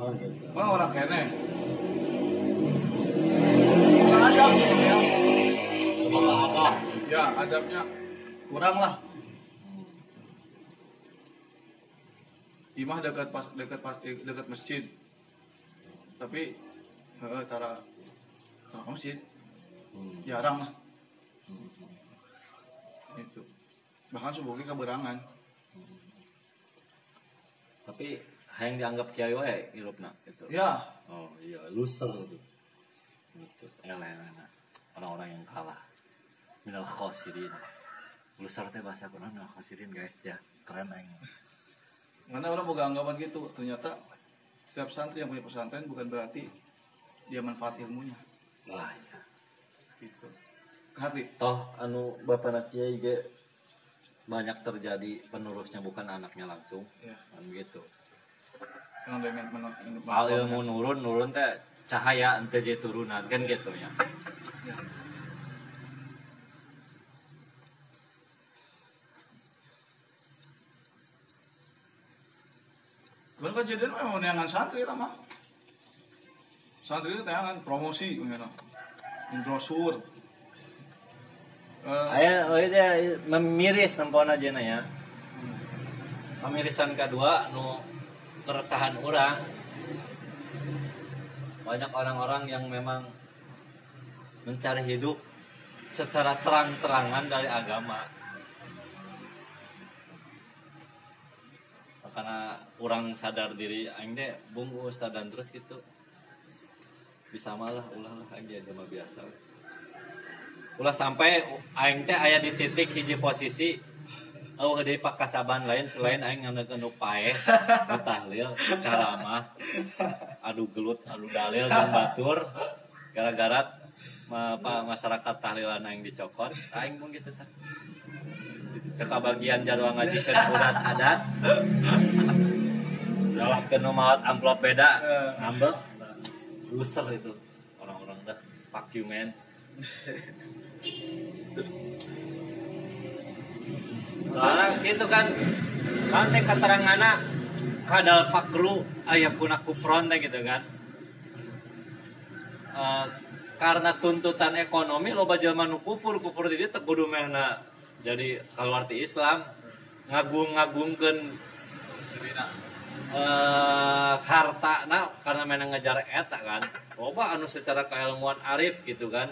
oh gitu mah orang kene. Adab gitu ya. Ya, adabnya kurang lah. Imah dekat pas dekat pas eh, dekat masjid. Tapi eh, tara tara masjid Hmm. jarang lah. Itu. Bahkan subuhnya keberangan. tapi yang dianggap kiai wae hirupna gitu Ya, oh iya loser gitu gitu elena orang-orang yang kalah minal khosirin loser teh bahasa kuno minal khosirin guys ya keren aing mana orang boga anggapan gitu. Ternyata setiap santri yang punya pesantren bukan berarti dia manfaat ilmunya. wah ya Gitu. Hati. toh anu bapak nak kiai ge banyak terjadi penerusnya bukan anaknya langsung Ya. kan gitu Al ilmu nurun nurun teh cahaya ente jadi turunan kan gitu ya Bener kejadian memang neangan santri lah mah. Santri itu neangan promosi, gitu. Brosur. Eh, Aya oh itu memiris nempon aja ya. Pemirisan kedua nu keresahan orang banyak orang-orang yang memang mencari hidup secara terang-terangan dari agama. Karena kurang sadar diri aing deh bung ustad dan terus gitu. Bisa malah ulah lah aja cuma biasa. Ulah sampai aing teh aya di titik hiji posisi oh di pakasaban lain selain aing nganekeun nu paeh nu tahlil caramah adu gelut adu dalil dan batur. Gara-gara apa, masyarakat tahlilan aing dicokot aing pun gitu tah kekabagian jadwal ngaji ke udat adat lewat ke nomor amplop beda ngambek. Loser itu orang-orang dah fuck you man. Soalnya gitu kan kan teh keterangan kadal fakru ayah kuna kufron gitu kan. Eh, karena tuntutan ekonomi loba jelema nu kufur kufur di dieu teu kudu mehna jadi kalau arti Islam ngagung-ngagungkeun eh harta na karena mana ngejar eta kan. Loba anu secara keilmuan arif gitu kan.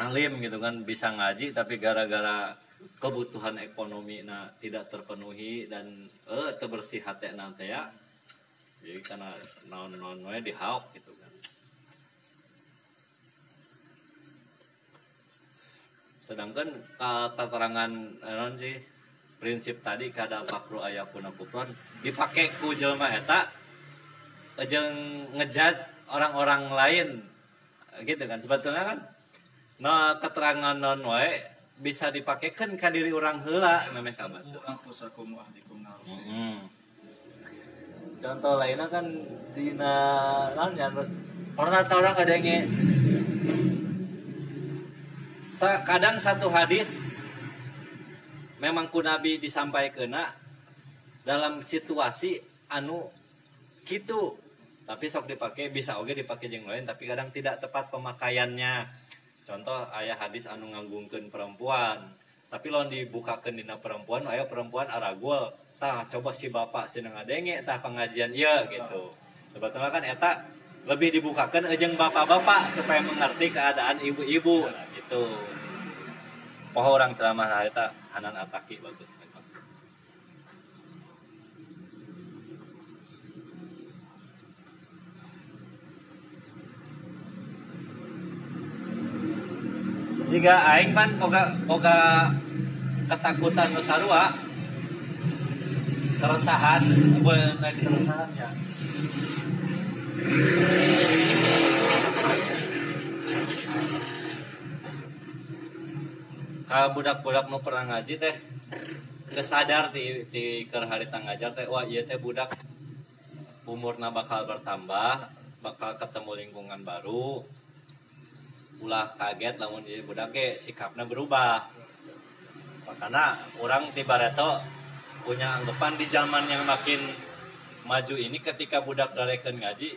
Alim gitu kan bisa ngaji tapi gara-gara kebutuhan ekonomi nah tidak terpenuhi dan eh terbersih hati nanti ya. Jadi karena non non we dihauk gitu kan sedangkan ka- keterangan eh, non sih prinsip tadi kada fakru ayakuna kufron dipakai ku jelema eta jeung ngejudge orang-orang lain gitu kan sebetulnya kan no keterangan non wae bisa dipakekan ka diri orang ahlikum nar. Mm. Contoh lainnya kan dina naon ya terus tahu orang ada yang kadang satu hadis memang ku nabi disampaikan dalam situasi anu gitu. Tapi sok dipakai bisa oke dipakai yang lain tapi kadang tidak tepat pemakaiannya. Contoh ayah hadis anu nganggungkeun perempuan. Tapi lawan dibukakeun dina perempuan aya perempuan aragul tah coba si bapak seneng ngadenge tah pengajian iya gitu. Sebetulnya kan eta lebih dibukakan ejeng bapak-bapak supaya mengerti keadaan ibu-ibu gitu poho orang ceramah eta Hanan Ataki bagus jika aing pan boga boga ketakutan nu sarua keresahan bukan naik keresahan kalau budak-budak mau pernah ngaji teh nggak sadar di di keur harita ngajar teh wah iya teh budak. Umurna bakal bertambah bakal ketemu lingkungan baru. Ulah kaget lamun jadi budak ge sikapnya berubah. Makanya orang tiba reto punya anggapan di zaman yang makin maju ini ketika budak dareken ngaji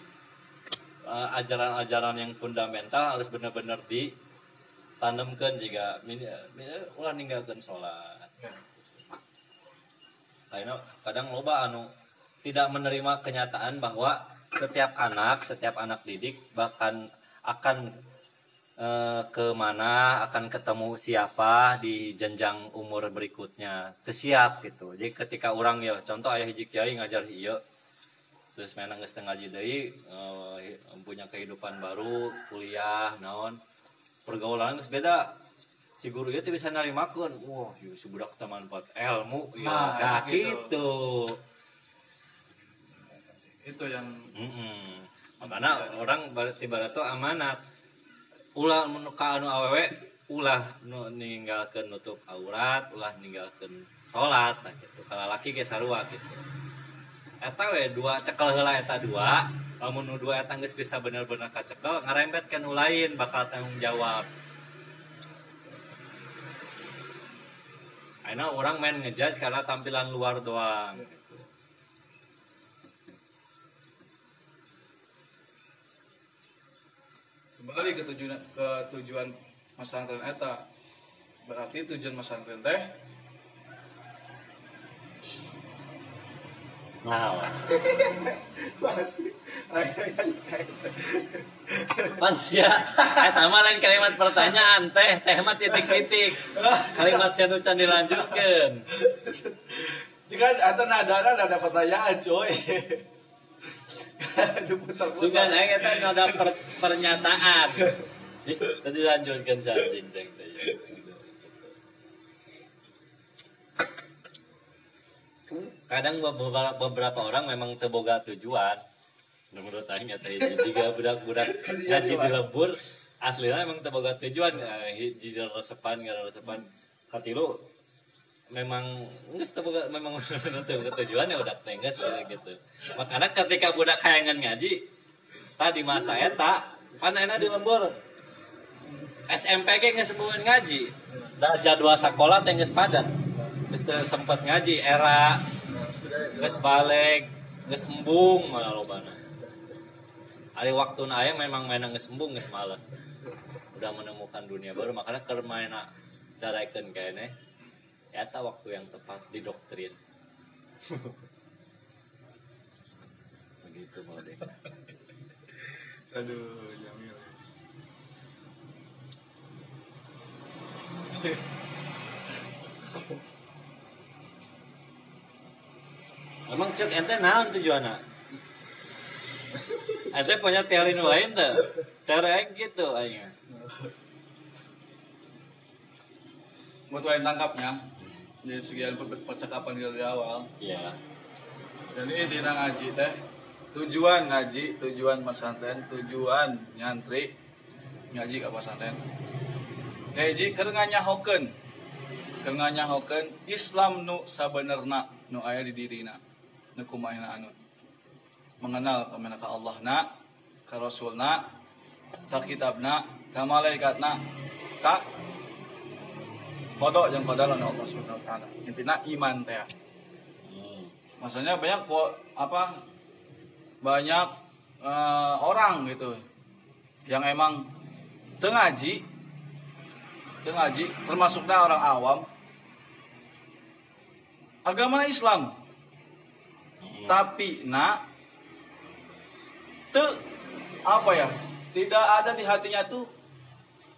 eh, ajaran-ajaran yang fundamental harus benar-benar ditanamkan jika mini- mini- ulah ninggalkan sholat. Karena kadang loba anu tidak menerima kenyataan bahwa setiap anak, setiap anak didik bahkan akan eh, ke mana akan ketemu siapa di jenjang umur berikutnya. Kesiap gitu. Jadi ketika orang ya contoh ayah hiji kiai ngajar iya terus menang ngaji deui eh, punya kehidupan baru kuliah naon pergaulan geus beda si guru itu bisa narimakeun wah ieu si budak teu manfaat ilmu ya Nah, nah, gitu. gitu Itu yang Mm-mm. Makanya orang berarti itu amanat. Ulah nu ka anu awewe ulah nu ninggalkeun nutup aurat, ulah ninggalkeun salat nah gitu. Kalau laki ge sarua gitu. Eta we dua cekel heula eta dua. Lamun nu dua eta geus bisa bener-bener kacekel, ngarembetkeun nu lain bakal tanggung jawab. Aina orang main ngejudge karena tampilan luar doang. kembali ke tujuan ke tujuan pesantren eta berarti tujuan pesantren teh Masih. Pansia, eta mah lain kalimat pertanyaan teh, teh mah titik-titik. Kalimat sanu can dilanjutkeun. jika ada nada nada pertanyaan coy. Sugan aing eta ada per- pernyataan. Di- Tadi lanjutkeun sajing teh. teh. Kadang beberapa, beberapa orang memang teboga tujuan. Menurut aing eta hiji juga budak-budak [LAUGHS] ngaji di lembur aslinya emang teboga tujuan. Eh, hiji resepan gara resepan. Katilu memang nggak teboga memang [LAUGHS] teboga tujuan ya udah tengges gitu. Makanya ketika budak kayangan ngaji tadi masa eta pan enak di lembur. SMPG nggak sebulan ngaji. Dah jadwal sekolah teh geus padat geus teu sempet ngaji era geus balik geus embung malah lobana. Ari waktu aya memang main geus embung geus malas udah menemukan dunia baru makanya keur maina daraikeun kayaknya eta waktu yang tepat di doktrin. [LAUGHS] Begitu mau deh Aduh, Jamil. [LAUGHS] Emang cek ente naon tujuanna? Ente punya teori nu lain tuh. Teori gitu aing. Buat lain tangkapnya, dari sekian per- percakapan di awal, Iya. jadi tina ngaji teh tujuan ngaji, tujuan pesantren, tujuan nyantri ngaji ke pesantren. Ngaji keur nganyahokeun. Keur nganyahokeun Islam nu sabenerna nu aya di dirina. Nu kumaha anu mengenal ke mana ka Allah na, ka Rasulna, ka kitabna, ka malaikatna, ka kodok yang kodalan Allah Subhanahu wa taala. Intina iman teh. Hmm. Maksudnya banyak apa banyak eh, orang gitu yang emang tengaji tengaji termasuknya orang awam agama Islam tapi nak te apa ya tidak ada di hatinya tuh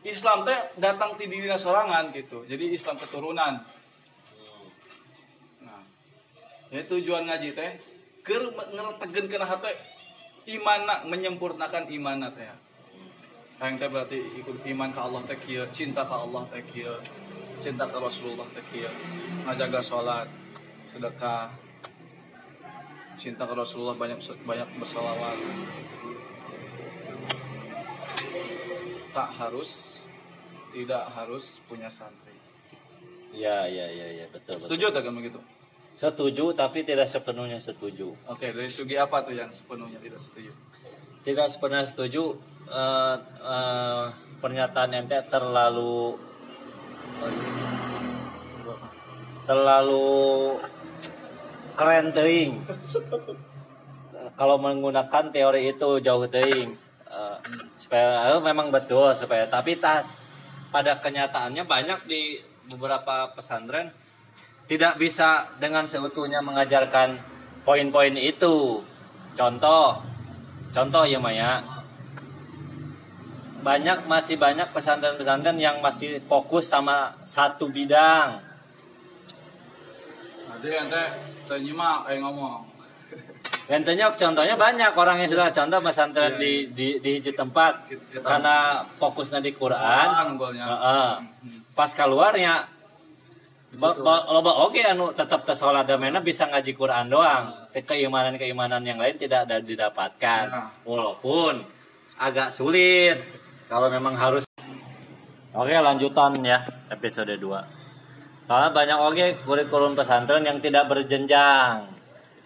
Islam teh datang di diri sorangan gitu. Jadi Islam keturunan. Nah, ya tujuan ngaji teh keur ngeretegeun kana hate imana menyempurnakan imana teh. Kayak teh berarti ikut iman ke Allah teh cinta ke Allah teh cinta ke Rasulullah teh kieu, ngajaga salat, sedekah, cinta ke Rasulullah banyak banyak bersalawat. Tak harus tidak harus punya santri. Iya, iya, iya, iya, betul, betul. Setuju tak kan begitu? Setuju tapi tidak sepenuhnya setuju. Oke, dari segi apa tuh yang sepenuhnya tidak setuju? Tidak sepenuhnya setuju eh, eh, pernyataan ente terlalu terlalu keren teuing. Kalau menggunakan teori itu jauh teuing. Eh, supaya eh, memang betul supaya tapi tas pada kenyataannya banyak di beberapa pesantren tidak bisa dengan seutuhnya mengajarkan poin-poin itu. Contoh, contoh ya Maya, banyak masih banyak pesantren-pesantren yang masih fokus sama satu bidang. Nanti ente nyimak kayak ngomong. [LAUGHS] Contohnya, contohnya banyak orang yang sudah contoh pesantren di di di hiji tempat Kita- karena fokusnya di Quran. Heeh. Pas keluarnya ba- ba- loba oke anu tetap tes sholat damena bisa ngaji Quran doang. Keimanan-keimanan yang lain tidak ada didapatkan. Ya. Walaupun agak sulit kalau memang harus Oke lanjutan ya episode 2 Soalnya banyak oke kurikulum pesantren yang tidak berjenjang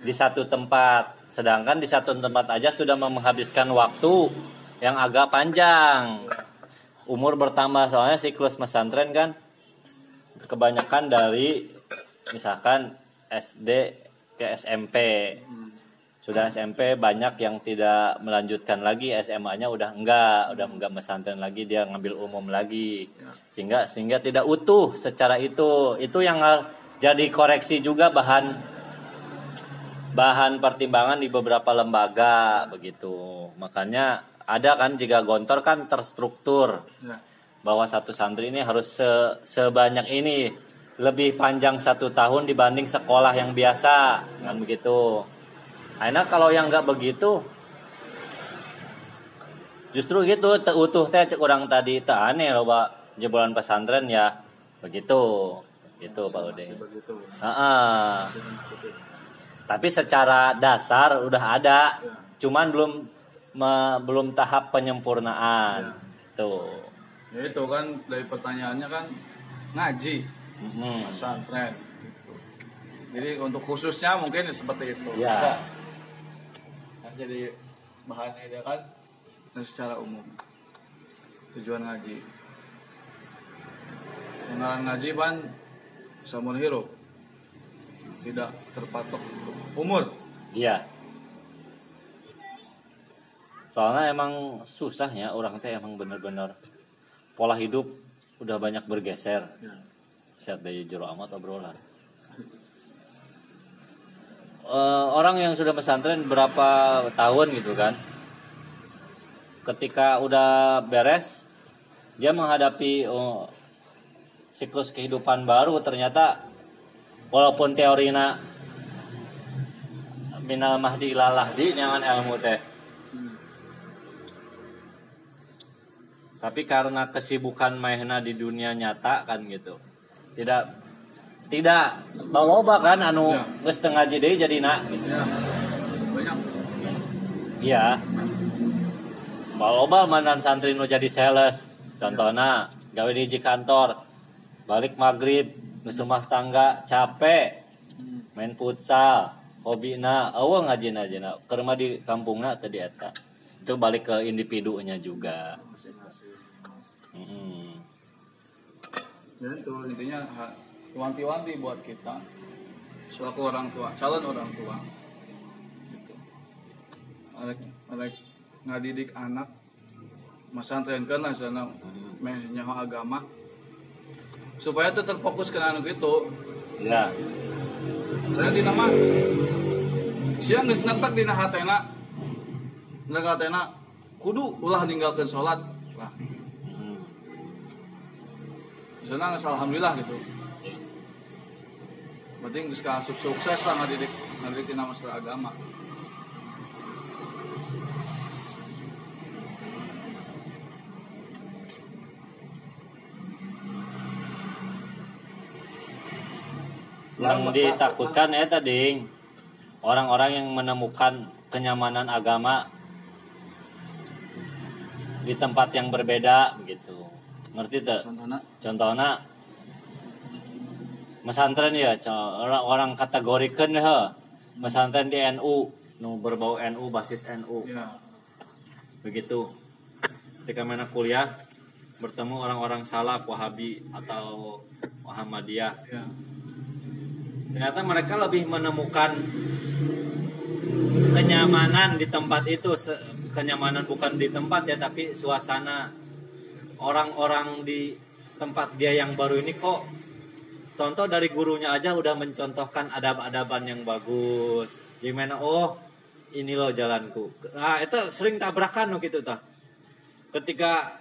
di satu tempat. Sedangkan di satu tempat aja sudah menghabiskan waktu yang agak panjang. Umur bertambah soalnya siklus pesantren kan Kebanyakan dari misalkan SD ke SMP sudah SMP banyak yang tidak melanjutkan lagi SMA-nya udah enggak udah enggak pesantren lagi dia ngambil umum lagi. Sehingga sehingga tidak utuh secara itu. Itu yang jadi koreksi juga bahan bahan pertimbangan di beberapa lembaga begitu. Makanya ada kan jika gontor kan terstruktur. Ya. bahwa satu santri ini harus se- sebanyak ini. Lebih panjang satu tahun dibanding sekolah yang biasa kan begitu Akhirnya kalau yang nggak begitu justru gitu utuh teh cek orang tadi teh aneh loh pak jebolan pesantren ya begitu gitu pak Ude. Heeh. tapi secara dasar udah ada cuman belum me- belum tahap penyempurnaan tuh Ya itu kan dari pertanyaannya kan ngaji Mm-mm. pesantren gitu. Jadi untuk khususnya mungkin seperti itu. Ya. Bisa. Nah, jadi bahannya dia kan dan secara umum. Tujuan ngaji. Dengan ngaji ban seumur hero tidak terpatok umur. Iya. Soalnya emang susah ya orang teh emang bener-bener pola hidup udah banyak bergeser. Ya. sehat dari jero amat obrolan. Eh, orang yang sudah pesantren berapa tahun gitu kan? Ketika udah beres dia menghadapi oh, siklus kehidupan baru. Ternyata walaupun teorina minal mahdi ilalah di nyaman ilmu teh. Tapi karena kesibukan mahna di dunia nyata kan gitu. Tidak tidak loba kan anu Ya. geus teu ngaji deui jadi nak gitu. Ya. Banyak. Iya. Loba mantan santri nu jadi sales. Contohnya gawe di kantor. Balik maghrib, geus rumah tangga capek. Main futsal, hobina eueuh ngajina ajina. Keur mah di kampungna tadi eta. Itu balik ke individunya juga. Masing-masing. Mm-mm. Dan itu intinya wanti-wanti buat kita selaku orang tua, calon orang tua. Gitu. Arek, arek ngadidik anak masantrenkeun lah sana meh nyaho agama supaya tetap fokus ke anu gitu Ya. saya di nama siang geus netek dina hatena netek hatena kudu ulah ninggalkeun salat lah Mm. sana geus alhamdulillah gitu geus kaasup sukses lah ngadidik ngadidik dina masalah agama Yang ditakutkan ya tadi orang-orang yang menemukan kenyamanan agama di tempat yang berbeda gitu. Ngerti tuh? contohnya Contohnya mesantren ya, orang orang kategorikan ya, mesantren di NU, nu berbau NU, basis NU, ya. Begitu. Ketika mana kuliah bertemu orang-orang salaf, Wahabi atau Muhammadiyah, ya. Ternyata mereka lebih menemukan kenyamanan di tempat itu. Kenyamanan bukan di tempat ya tapi suasana orang-orang di tempat dia yang baru ini kok contoh dari gurunya aja udah mencontohkan adab-adaban yang bagus. Gimana? Oh ini loh jalanku. Nah itu sering tabrakan loh gitu tah ketika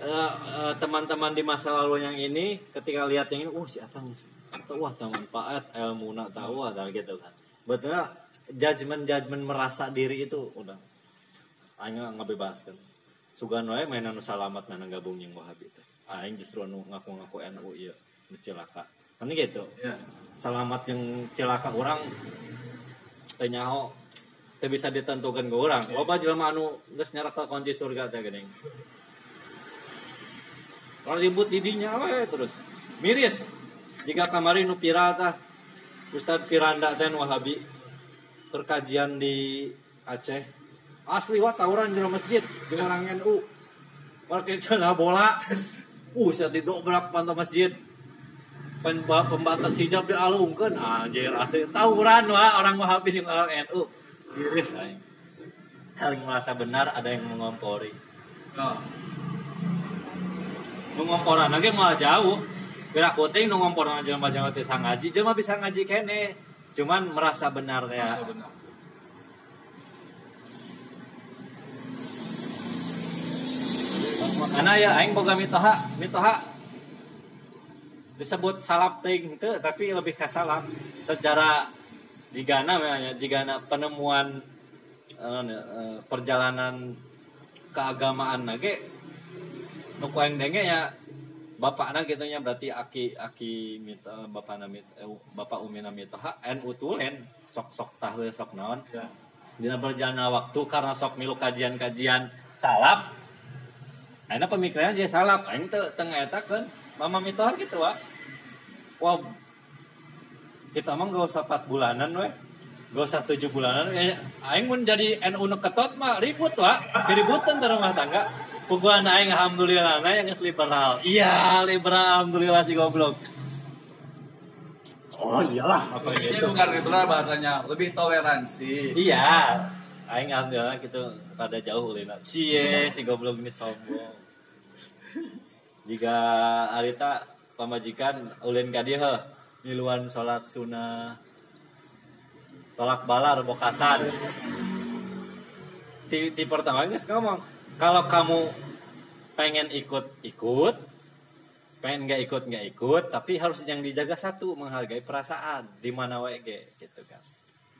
eh, eh, teman-teman di masa lalu yang ini ketika lihat yang ini oh si Atang atau wah tak manfaat ilmu nak tahu ada gitu kan. Betulnya judgement judgement merasa diri itu udah aing ngabebaskan sugan wae mainan salamat mainan gabung yang wahabi teh aing justru ngaku-ngaku NU ieu nu cilaka kan gitu. Ya selamat yang cilaka orang teh nyaho teh bisa ditentukan ke orang loba jelema anu geus nyaraka kunci surga teh geuning. Kalau ribut didinya we terus. Miris. Jika kemarin nu viral tah Ustad Piranda teh nu Wahabi perkajian di Aceh. Asli wa tawuran jero masjid di orang NU celana bola. [LAUGHS] Uh saya didobrak pantau masjid pembatas hijab dialungkan anjir asli tawuran wah orang Wahabi jeung orang NU siris aing. Paling merasa benar ada yang mengompori. Ya mengomporan lagi malah jauh. Kira kuting nu ngomporan jelema jelema teh bisa ngaji jelema bisa ngaji kene. Cuman merasa benar ya masa benar. Karena ya aing boga mitoha mitoha disebut salap ting teu tapi lebih ke salap. Secara jigana namanya jigana penemuan eh, eh, perjalanan keagamaan nage nu ku aing denge ya bapakna gitu nya berarti aki aki mito bapakna mit eh, bapak umina mitoha NU tulen sok sok tahlil sok naon. Ya. Dina berjalannya waktu karena sok milu kajian-kajian salap. Aina pemikiran aja salap Aing teu tengah eta kan mama mitoha gitu wa Wah kita mah gak usah 4 bulanan we gak usah 7 bulanan. Ya, Aing mun jadi NU nu ketot mah ribut wa keributan di rumah tangga. Puguan Aing alhamdulillah na yang liberal. Iya liberal alhamdulillah si goblok. Oh iyalah. Apa ini gitu? bukan itulah bahasanya. Lebih toleransi. Iya. Aing alhamdulillah gitu. Pada jauh ulina cie si goblok ini sombong jika Arita pamajikan ulin ka miluan salat sunnah. Tolak balar bokasan. Di, di pertama geus ngomong kalau kamu pengen ikut ikut pengen nggak ikut nggak ikut tapi harus yang dijaga satu menghargai perasaan. Di mana ge, gitu kan.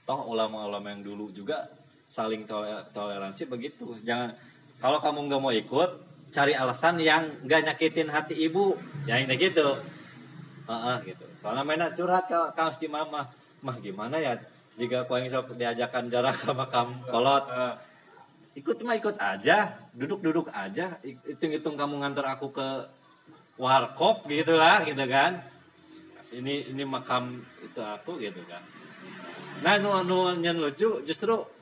Toh ulama-ulama yang dulu juga saling tole- toleransi begitu. Jangan kalau kamu nggak mau ikut cari alasan yang nggak nyakitin hati ibu. Ya ini gitu. Heeh, gitu. Soalnya mana curhat ke kang si mama. Mah gimana ya jika kau yang sok diajakan jarak sama kamu kolot? Ikut mah ikut aja. Duduk-duduk aja. Hitung-hitung kamu ngantar aku ke warkop gitulah gitu kan. Ini ini makam itu aku gitu kan. Nah nu nu nyen lucu justru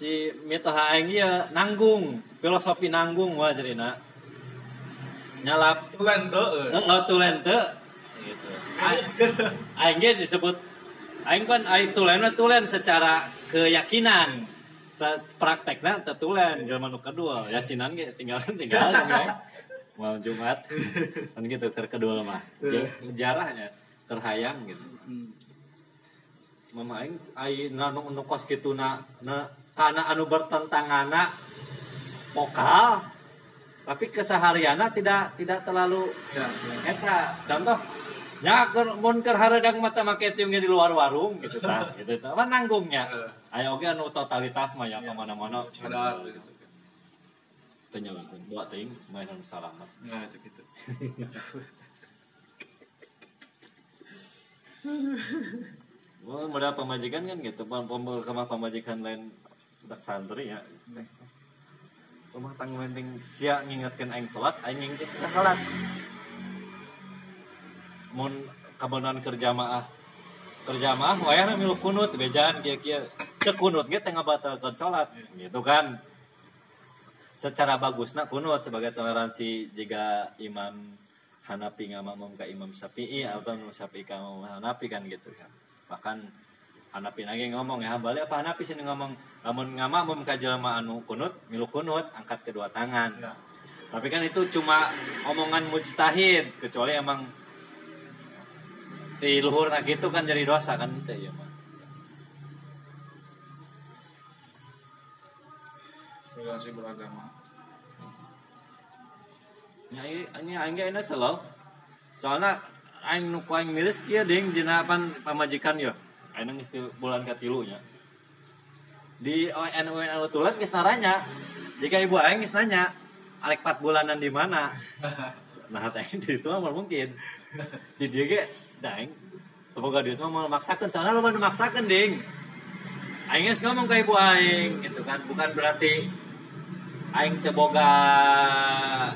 si mito aing ieu nanggung filosofi nanggung wah cerina nyalap tulen tuh Heeh, tulen teu gitu. Aing- ge disebut aing kan aing tulen tulen secara keyakinan. Te- Praktekna teu tulen jelema nu kedua. Yasinan ge tinggal tinggal. [LAUGHS] Mau Jumat. Kan gitu keur kedua mah. Jarahnya terhayang gitu. Mama aing aing nu nu kos kitu na na kana anu bertentangana vokal tapi kesehariannya tidak tidak terlalu ya. Eta. Contoh keur mun keur hareudang mata make di luar warung gitu tah [LAUGHS] gitu tah. Mah nanggungnya. Aya oge anu totalitas mah ya ke mana-mana. Sadar gitu penyelan dua ting mainan salamat ya itu gitu. [LAUGHS] Wah, modal pemajikan kan gitu, pemajikan lain dak santri ya. Rumah tangga penting sia ngingetkeun aing salat, aing ngingetkeun salat. Mun kabonan kerja maah kerja maah wayahna milu kunut bejaan kieu-kieu. Teu kunut ge teh ngabatalkeun salat gitu kan. Secara bagusna kunut sebagai toleransi jika imam Hanafi ngamamum ka Imam Syafi'i atau Imam Syafi'i ka Imam Hanafi kan gitu kan. Bahkan Hanafi lagi ngomong ya balik apa Hanafi sini ngomong namun ngamamum ka jelema anu kunut milu kunut angkat kedua tangan. ya Tapi kan itu cuma omongan mujtahid kecuali emang di luhur gitu kan jadi dosa kan itu ya mah. toleransi beragama ini ini aing ge enak selo. Soalnya aing nu miris kieu ding dina pan pamajikan yo. Aing geus bulan katilu nya. Di ONU ONU tulen geus naranya. Jika ibu aing geus nanya, arek 4 bulanan di mana? [LAUGHS] Nah, teh itu mah mungkin. Di dia ge daeng. Temoga duit mah mau maksakeun, soalnya lo nu maksakeun ding. Aing geus ngomong ka ibu aing gitu kan, bukan berarti aing teu boga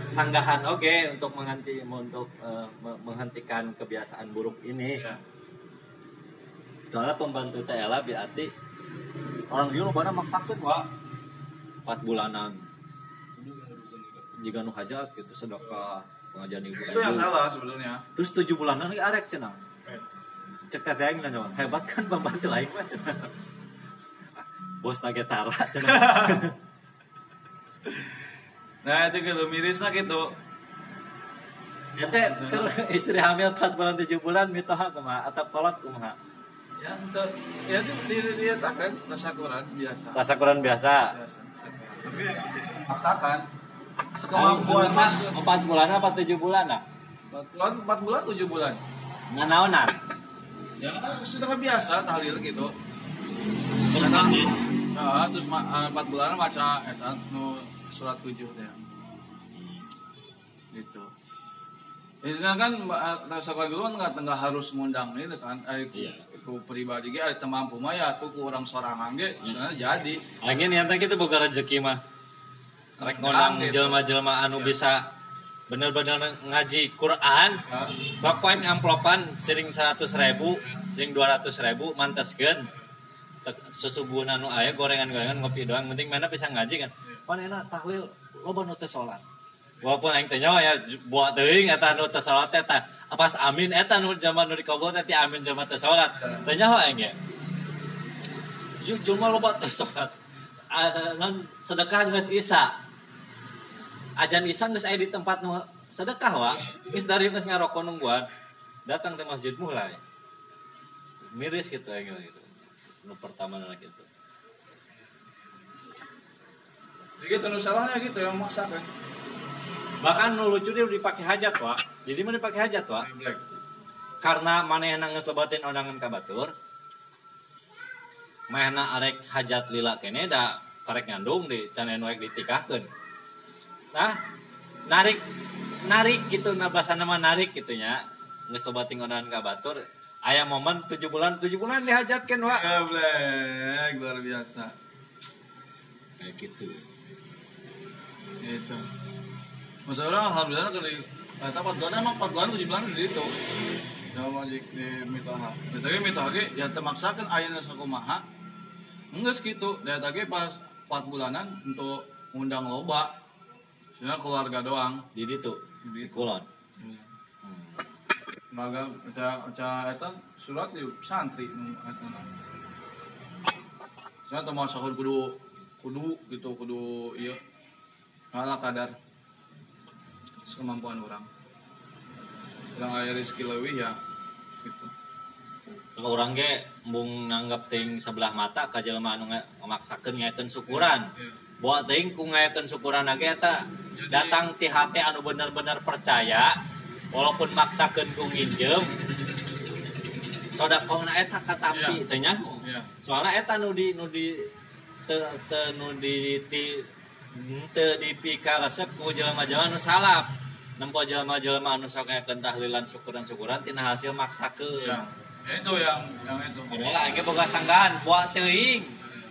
sanggahan oke untuk menghenti untuk me- menghentikan kebiasaan buruk ini. ya Soalnya pembantu TLA berarti orang dia mana maksakeun wa 4 bulanan. Jika nu hajat gitu sedekah pengajian ibu itu yang salah sebenarnya Terus 7 bulanan lagi arek cenah. Cek teh aing nanya, hebat kan pembantu lain mah [LAUGHS] cenah. Bos nage tara cenah. [LAUGHS] nah itu gitu mirisnya gitu Ya teh keur istri hamil 4 bulan 7 bulan mitoha kumaha atau kolot kumaha? Ya itu ya itu diri dia tak kan rasa kurang biasa Rasa kurang biasa. biasa tapi paksakan sekemampuan mas 4 bulan apa 7 bulan ah? empat bulan empat bulan tujuh bulan. Nganaonan. ya sudah kan biasa tahlil gitu. Karena, nah, terus eh, empat bulan maca eta nu surat tujuh teh gitu. Biasanya kan eh, rasa kurang gitu kan nggak nggak harus ngundang itu kan eh, Iya. Ku pribadi ge ada mampu mah ya tuh ku orang sorangan ge sebenarnya jadi Lagi nih ente kita boga rezeki mah. Rek ngundang Ngundang gitu. jelma-jelma anu bisa bener-bener ngaji Quran. ya. Sok poin amplopan sering 100 ribu, sering 200 ribu, manteskeun. Tek- Susubuhun anu aya gorengan-gorengan ngopi doang, penting mana bisa ngaji kan. Pan enak tahlil loba nu teh salat. Walaupun aing teh nyawa ya buat teuing eta nu teh salat teh tah pas amin eta nu zaman nu dikabul teh ti amin zaman teh salat. Teh nyawa aing ya. Ju cuma loba teh sholat. Ah, non sedekah geus isa. Ajan isa geus aya di tempat nu sedekah wa. Geus dari geus ngarokok nungguan. Datang ke masjid mulai. Miris gitu ya gitu. Nu pertama anak itu. Jadi gitu salahnya gitu yang maksakan. Bahkan nu lucu dia dipakai hajat wa. Jadi mana dipakai hajat wa? Black. karena manehna geus lebatin undangan ka batur manehna arek hajat lila kene da karek ngandung di can anu rek ditikahkeun nah narik narik gitu bahasa nama narik gitu nya geus lebatin undangan ka batur aya momen 7 bulan 7 bulan dihajatkeun wa Ya Black, luar biasa. kayak gitu Itu. Masa orang alhamdulillah kali kata empat bulan emang empat bulan tujuh bulan di itu. Jauh majik di mitaha. Tapi mitaha ge ya temaksakan ayeuna sakumaha. Enggak gitu. Dia tadi pas empat bulanan untuk undang loba. Cina keluarga doang. di ditu di kulon Hmm. Keluarga ca ca eta surat di santri. Cina teu mau sahur kudu kudu gitu kudu ieu. Ngalah kadar kemampuan orang. Orang aya rezeki leuwih ya gitu. Kalau orang ge embung nanggap ting sebelah mata ka jelema anu ngamaksakeun ngaekeun syukuran. Iya. Bawa ting ku ngaekeun syukuran lagi eta datang ti hati anu bener-bener percaya walaupun maksakeun ku nginjem sodakona eta katampi Iya. teh nya. Soalnya eta nu di nu di te, te nu di ti teu dipika resep ku jelema-jelema nu salap. Nempo jelema-jelema anu sok ngaekeun tahlilan syukuran-syukuran tina hasil maksakeun. Ya. Ya itu yang yang itu. Padahal aing ge boga sanggahan buat teuing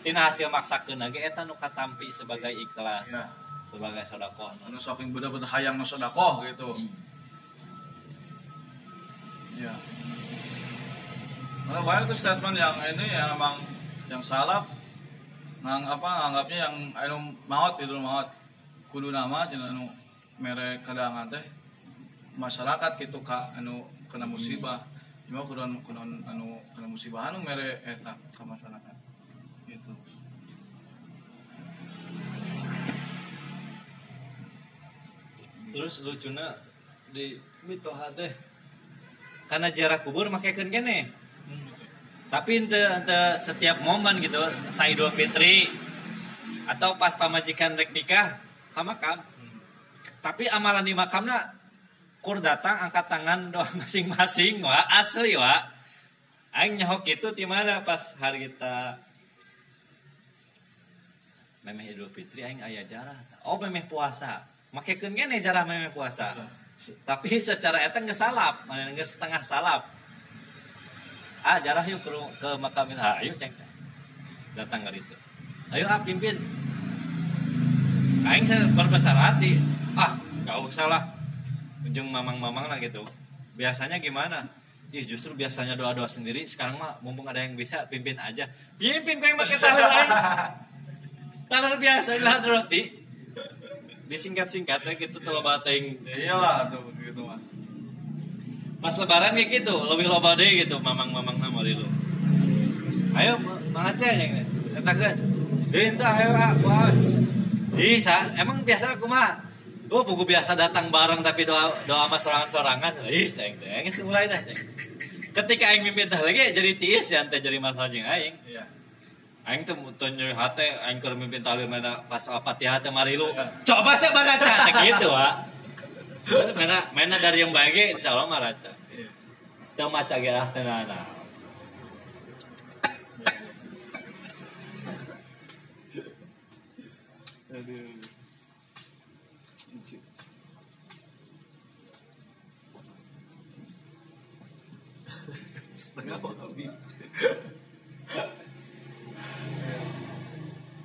tina hasil maksakeun lagi eta nu katampi sebagai ikhlas Ya. sebagai sedekah. Anu saking bener-bener hayang nu sedekah gitu. Hmm. Ya. Mana banyak tuh statement yang ini yang emang yang salah ngang apa nganggapnya yang anu maut itu maut kudu nama cenah anu mere kadangan teh masyarakat gitu ka anu kena musibah cuma kudu anu kudu anu kena musibah anu mere eta ka masyarakat gitu Terus lucunya di mitoha teh karena jarak kubur makekeun kene. Tapi ente, ente setiap momen gitu, sa Idul Fitri atau pas pamajikan rek nikah ka makam. Tapi amalan di makamna kur datang angkat tangan doa [LAUGHS] masing-masing wa asli wa. Aing nyahok itu di mana pas hari kita memeh Idul Fitri aing aya jarah. Oh memeh puasa. Makekeun kene jarah memeh puasa. S- Tapi [LAUGHS] secara eta geus salap, mana geus setengah salap. Ah jarah yuk ke, ke makam. Ah, ayo ceng. Datang ke itu. Ayo ah pimpin. Aing saya berbesar hati. Ah, gak usah lah. Ujung mamang-mamang lah gitu. Biasanya gimana? Ih justru biasanya doa-doa sendiri sekarang mah mumpung ada yang bisa pimpin aja. Pimpin kau yang pakai tahlil aing. Tahlil biasa lah roti. Disingkat-singkatnya gitu tuh loba teuing iyalah tuh gitu mah pas lebaran kayak gitu lebih loba deh gitu mamang-mamang nama lu ayo mang Aceh yang katakan eh entah ayo ah wah bisa emang biasa aku mah oh buku biasa datang bareng tapi doa doa sama sorangan-sorangan ih ceng teh geus mulai dah ceng. Ketika aing mimpin teh lagi jadi tiis ya teh jadi masalah jeung aing. Iya. Aing tuh tunjuk hati aing keur mimpin talil mana pas Fatihah teh mari lu coba saya baca teh gitu wa mana mana dari yang baik insya Allah mah raca. Iya. Maca ge lah teu naana. Aduh.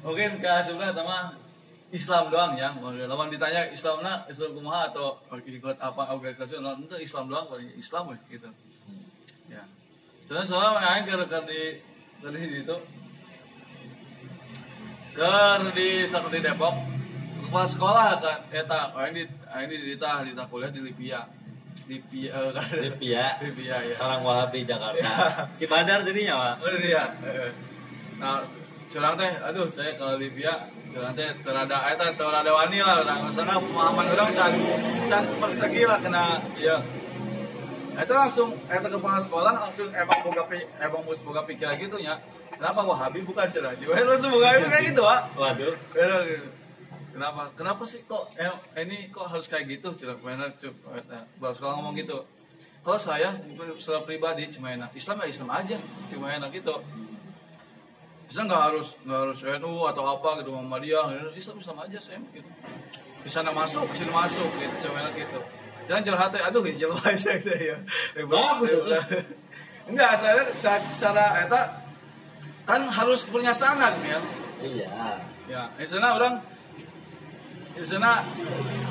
Oke, ke sebenarnya sama Islam doang ya. Lawan ditanya Islamna Islam kumaha atau ikut apa organisasi non itu Islam doang paling Islam weh gitu. Ya. Terus soalnya aing keur keur di dari itu Ker di satu di Depok pas sekolah kan eta aing di aing di ditah ditah kuliah di Libya Eh, kan Libya. Libya ya Sarang Wahabi Jakarta. Si Bandar jadinya, Pak. oh dia eh. nah curang teh aduh saya ke Libya curang teh terada eta terada wani lah orang sana pemahaman orang can can persegi lah kena ya itu langsung eta kepala sekolah langsung emang boga emang mus boga pikiran gitu nya kenapa Wahabi bukan cerah juga langsung boga kayak gitu ah Waduh. Kenapa? Kenapa sih kok eh, ini kok harus kayak gitu? Cuma mana cuk Baru sekolah ngomong gitu. Kalau saya secara pribadi cuma enak Islam ya Islam aja, cuma enak gitu. Islam nggak harus nggak harus NU atau apa gitu Muhammadiyah, Islam Islam aja saya gitu. Di sana masuk, di sini masuk gitu, cuma enak gitu. Jangan jual hati, aduh ya jual aja [LAUGHS] gitu ya. Eh, Bagus, itu. Enggak, [LAUGHS] saya saya- secara eta kan harus punya sanad ya. Iya. Ya, di sana orang di sana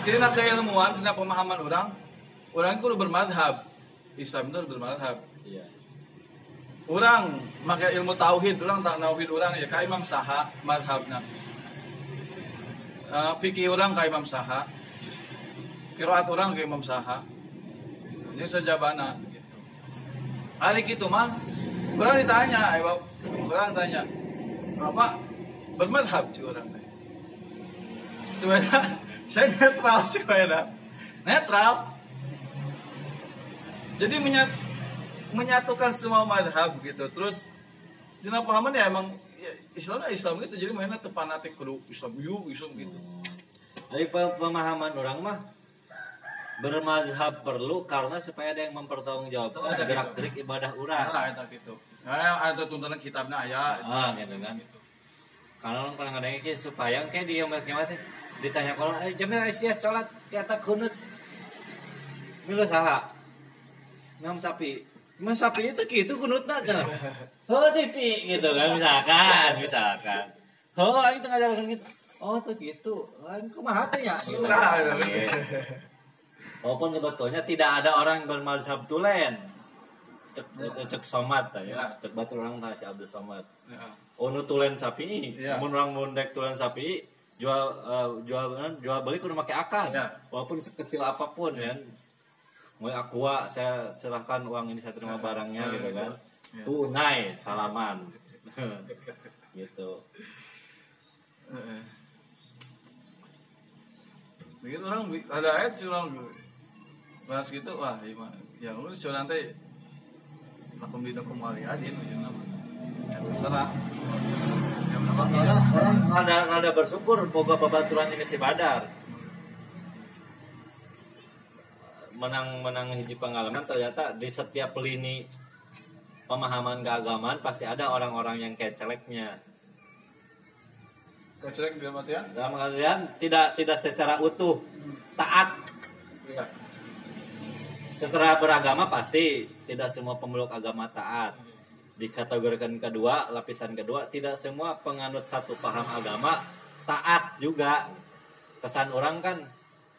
kira keilmuan, kira pemahaman orang, orang itu bermadhab. Islam itu bermadhab. Iya. Orang pakai ilmu tauhid, orang tak tauhid orang ya kayak Imam Saha madhabna. Uh, fikih orang kayak Imam Saha. Kiraat orang kayak Imam Saha. Ini sejabana. Hari gitu mah orang ditanya, ayo orang tanya, Bapak bermadhab cuy orang Cuma saya netral cuma netral. Jadi menyat, menyatukan semua madhab gitu. Terus Dina pahaman ya emang ya, Islam ya Islam gitu. Jadi mainnya tepanatik kudu Islam yuk Islam gitu. Tapi pe- pemahaman orang mah bermazhab perlu karena supaya ada yang Oh, mempertanggungjawabkan gerak gitu. gerik ibadah orang. Nah, gitu. Nah, ada tuntunan kitabnya aya. Ah, gitu kan. Karena orang pernah ngadengin kayak supaya kayak dia yang mati ditanya kalau eh jamnya Aisyah sholat di atas kunut milu saha? Imam sapi. Imam sapi itu gitu kunutnya kan [LAUGHS] oh dipi gitu kan misalkan misalkan. Oh ini tengah jalan gitu. Oh tuh gitu. Lain kumaha teh ya sih Nah, Walaupun sebetulnya tidak ada orang bermazhab tulen. Cek, cek, somat ya. Ya. Cek batu orang si Abdul Somad. Ono tulen sapi, Ya. mun orang mundek tulen sapi, jual eh, jual jual beli kudu make akal. Ya. Walaupun sekecil apa pun ya. Mau aqua saya serahkan uang ini saya terima barangnya Ya, gitu gitu. kan. Ya. Tunai salaman. [LAUGHS] gitu. Begitu orang ada ayat sih orang bahas gitu wah gimana ya lu sih nanti lakum dinakum waliyadin yang nama terserah Orang orang rada rada bersyukur boga babaturan ini si Badar. Menang menang hiji pengalaman ternyata di setiap lini pemahaman keagamaan pasti ada orang-orang yang keceleknya. kecelek dia matian Dalam artian tidak tidak secara utuh taat iya setelah beragama pasti tidak semua pemeluk agama taat. Dikategorikan kedua, lapisan kedua, tidak semua penganut satu paham agama taat juga. Kesan orang kan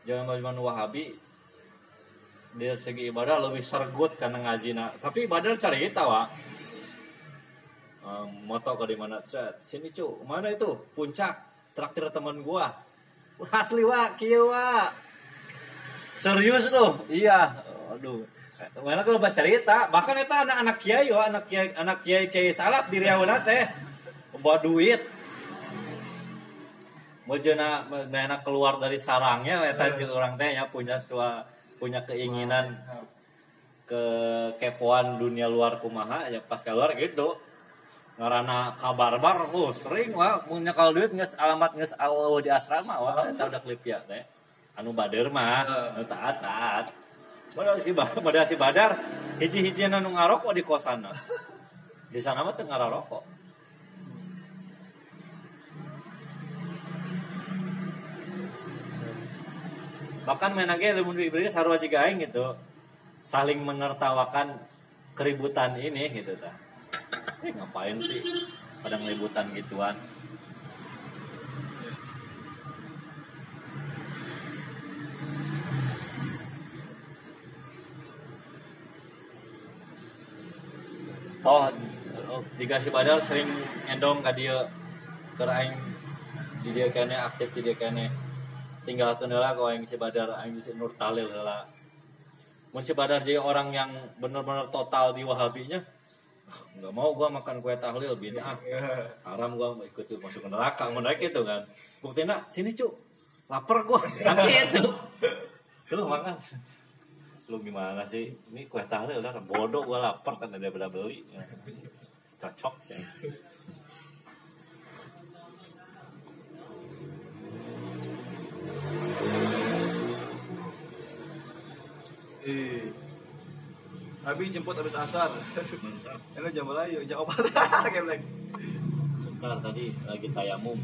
zaman-zaman Wahabi dari segi ibadah lebih sergut karena ngaji Tapi ibadah cerita wa. Um, moto ke di mana? Set, sini cu mana itu? Puncak traktir teman gua. Asli wa kieu wa serius loh. Iya. Aduh mana kalau baca cerita bahkan itu anak-anak kiai yo anak kiai anak kiai kiai salap di Riau teh bawa duit. Mau jena enak keluar dari sarangnya eta orang teh ya punya sua punya keinginan ke kepoan dunia luar kumaha ya pas keluar gitu. Ngarana kabar-bar oh sering wah punya kalau duit nges alamat nges awal di asrama wah eta udah klip ya teh. Anu bader mah taat taat Padahal si Badar, si Badar hiji-hiji anu ngarokok di kosana. Di sana mah teu ngarokok. Bahkan menage lamun ibrahim sarua jiga aing gitu. Saling menertawakan keributan ini gitu tah. Eh, ngapain sih pada ngeributan gituan? Toh jika si Badar sering endong ke dia ke aing di dia kene aktif di dia kene. Tinggal kendala kalau aing si Badar aing si Nur Talil lah. Mun si Badar jadi orang yang benar-benar total di Wahabinya nggak mau gua makan kue tahlil beda ah. Haram gua ikut masuk ke neraka. Mau naik gitu kan. Buktinya sini cuk. Lapar gua. Gitu. Lu makan lu gimana sih ini kue tahlil udah bodoh gua lapar kan daripada beli cocok ya. Eh. Abi jemput habis asar. mantap [LAUGHS] Ini jam berapa? Jam 4. [LAUGHS] Kayak bentar tadi lagi tayamum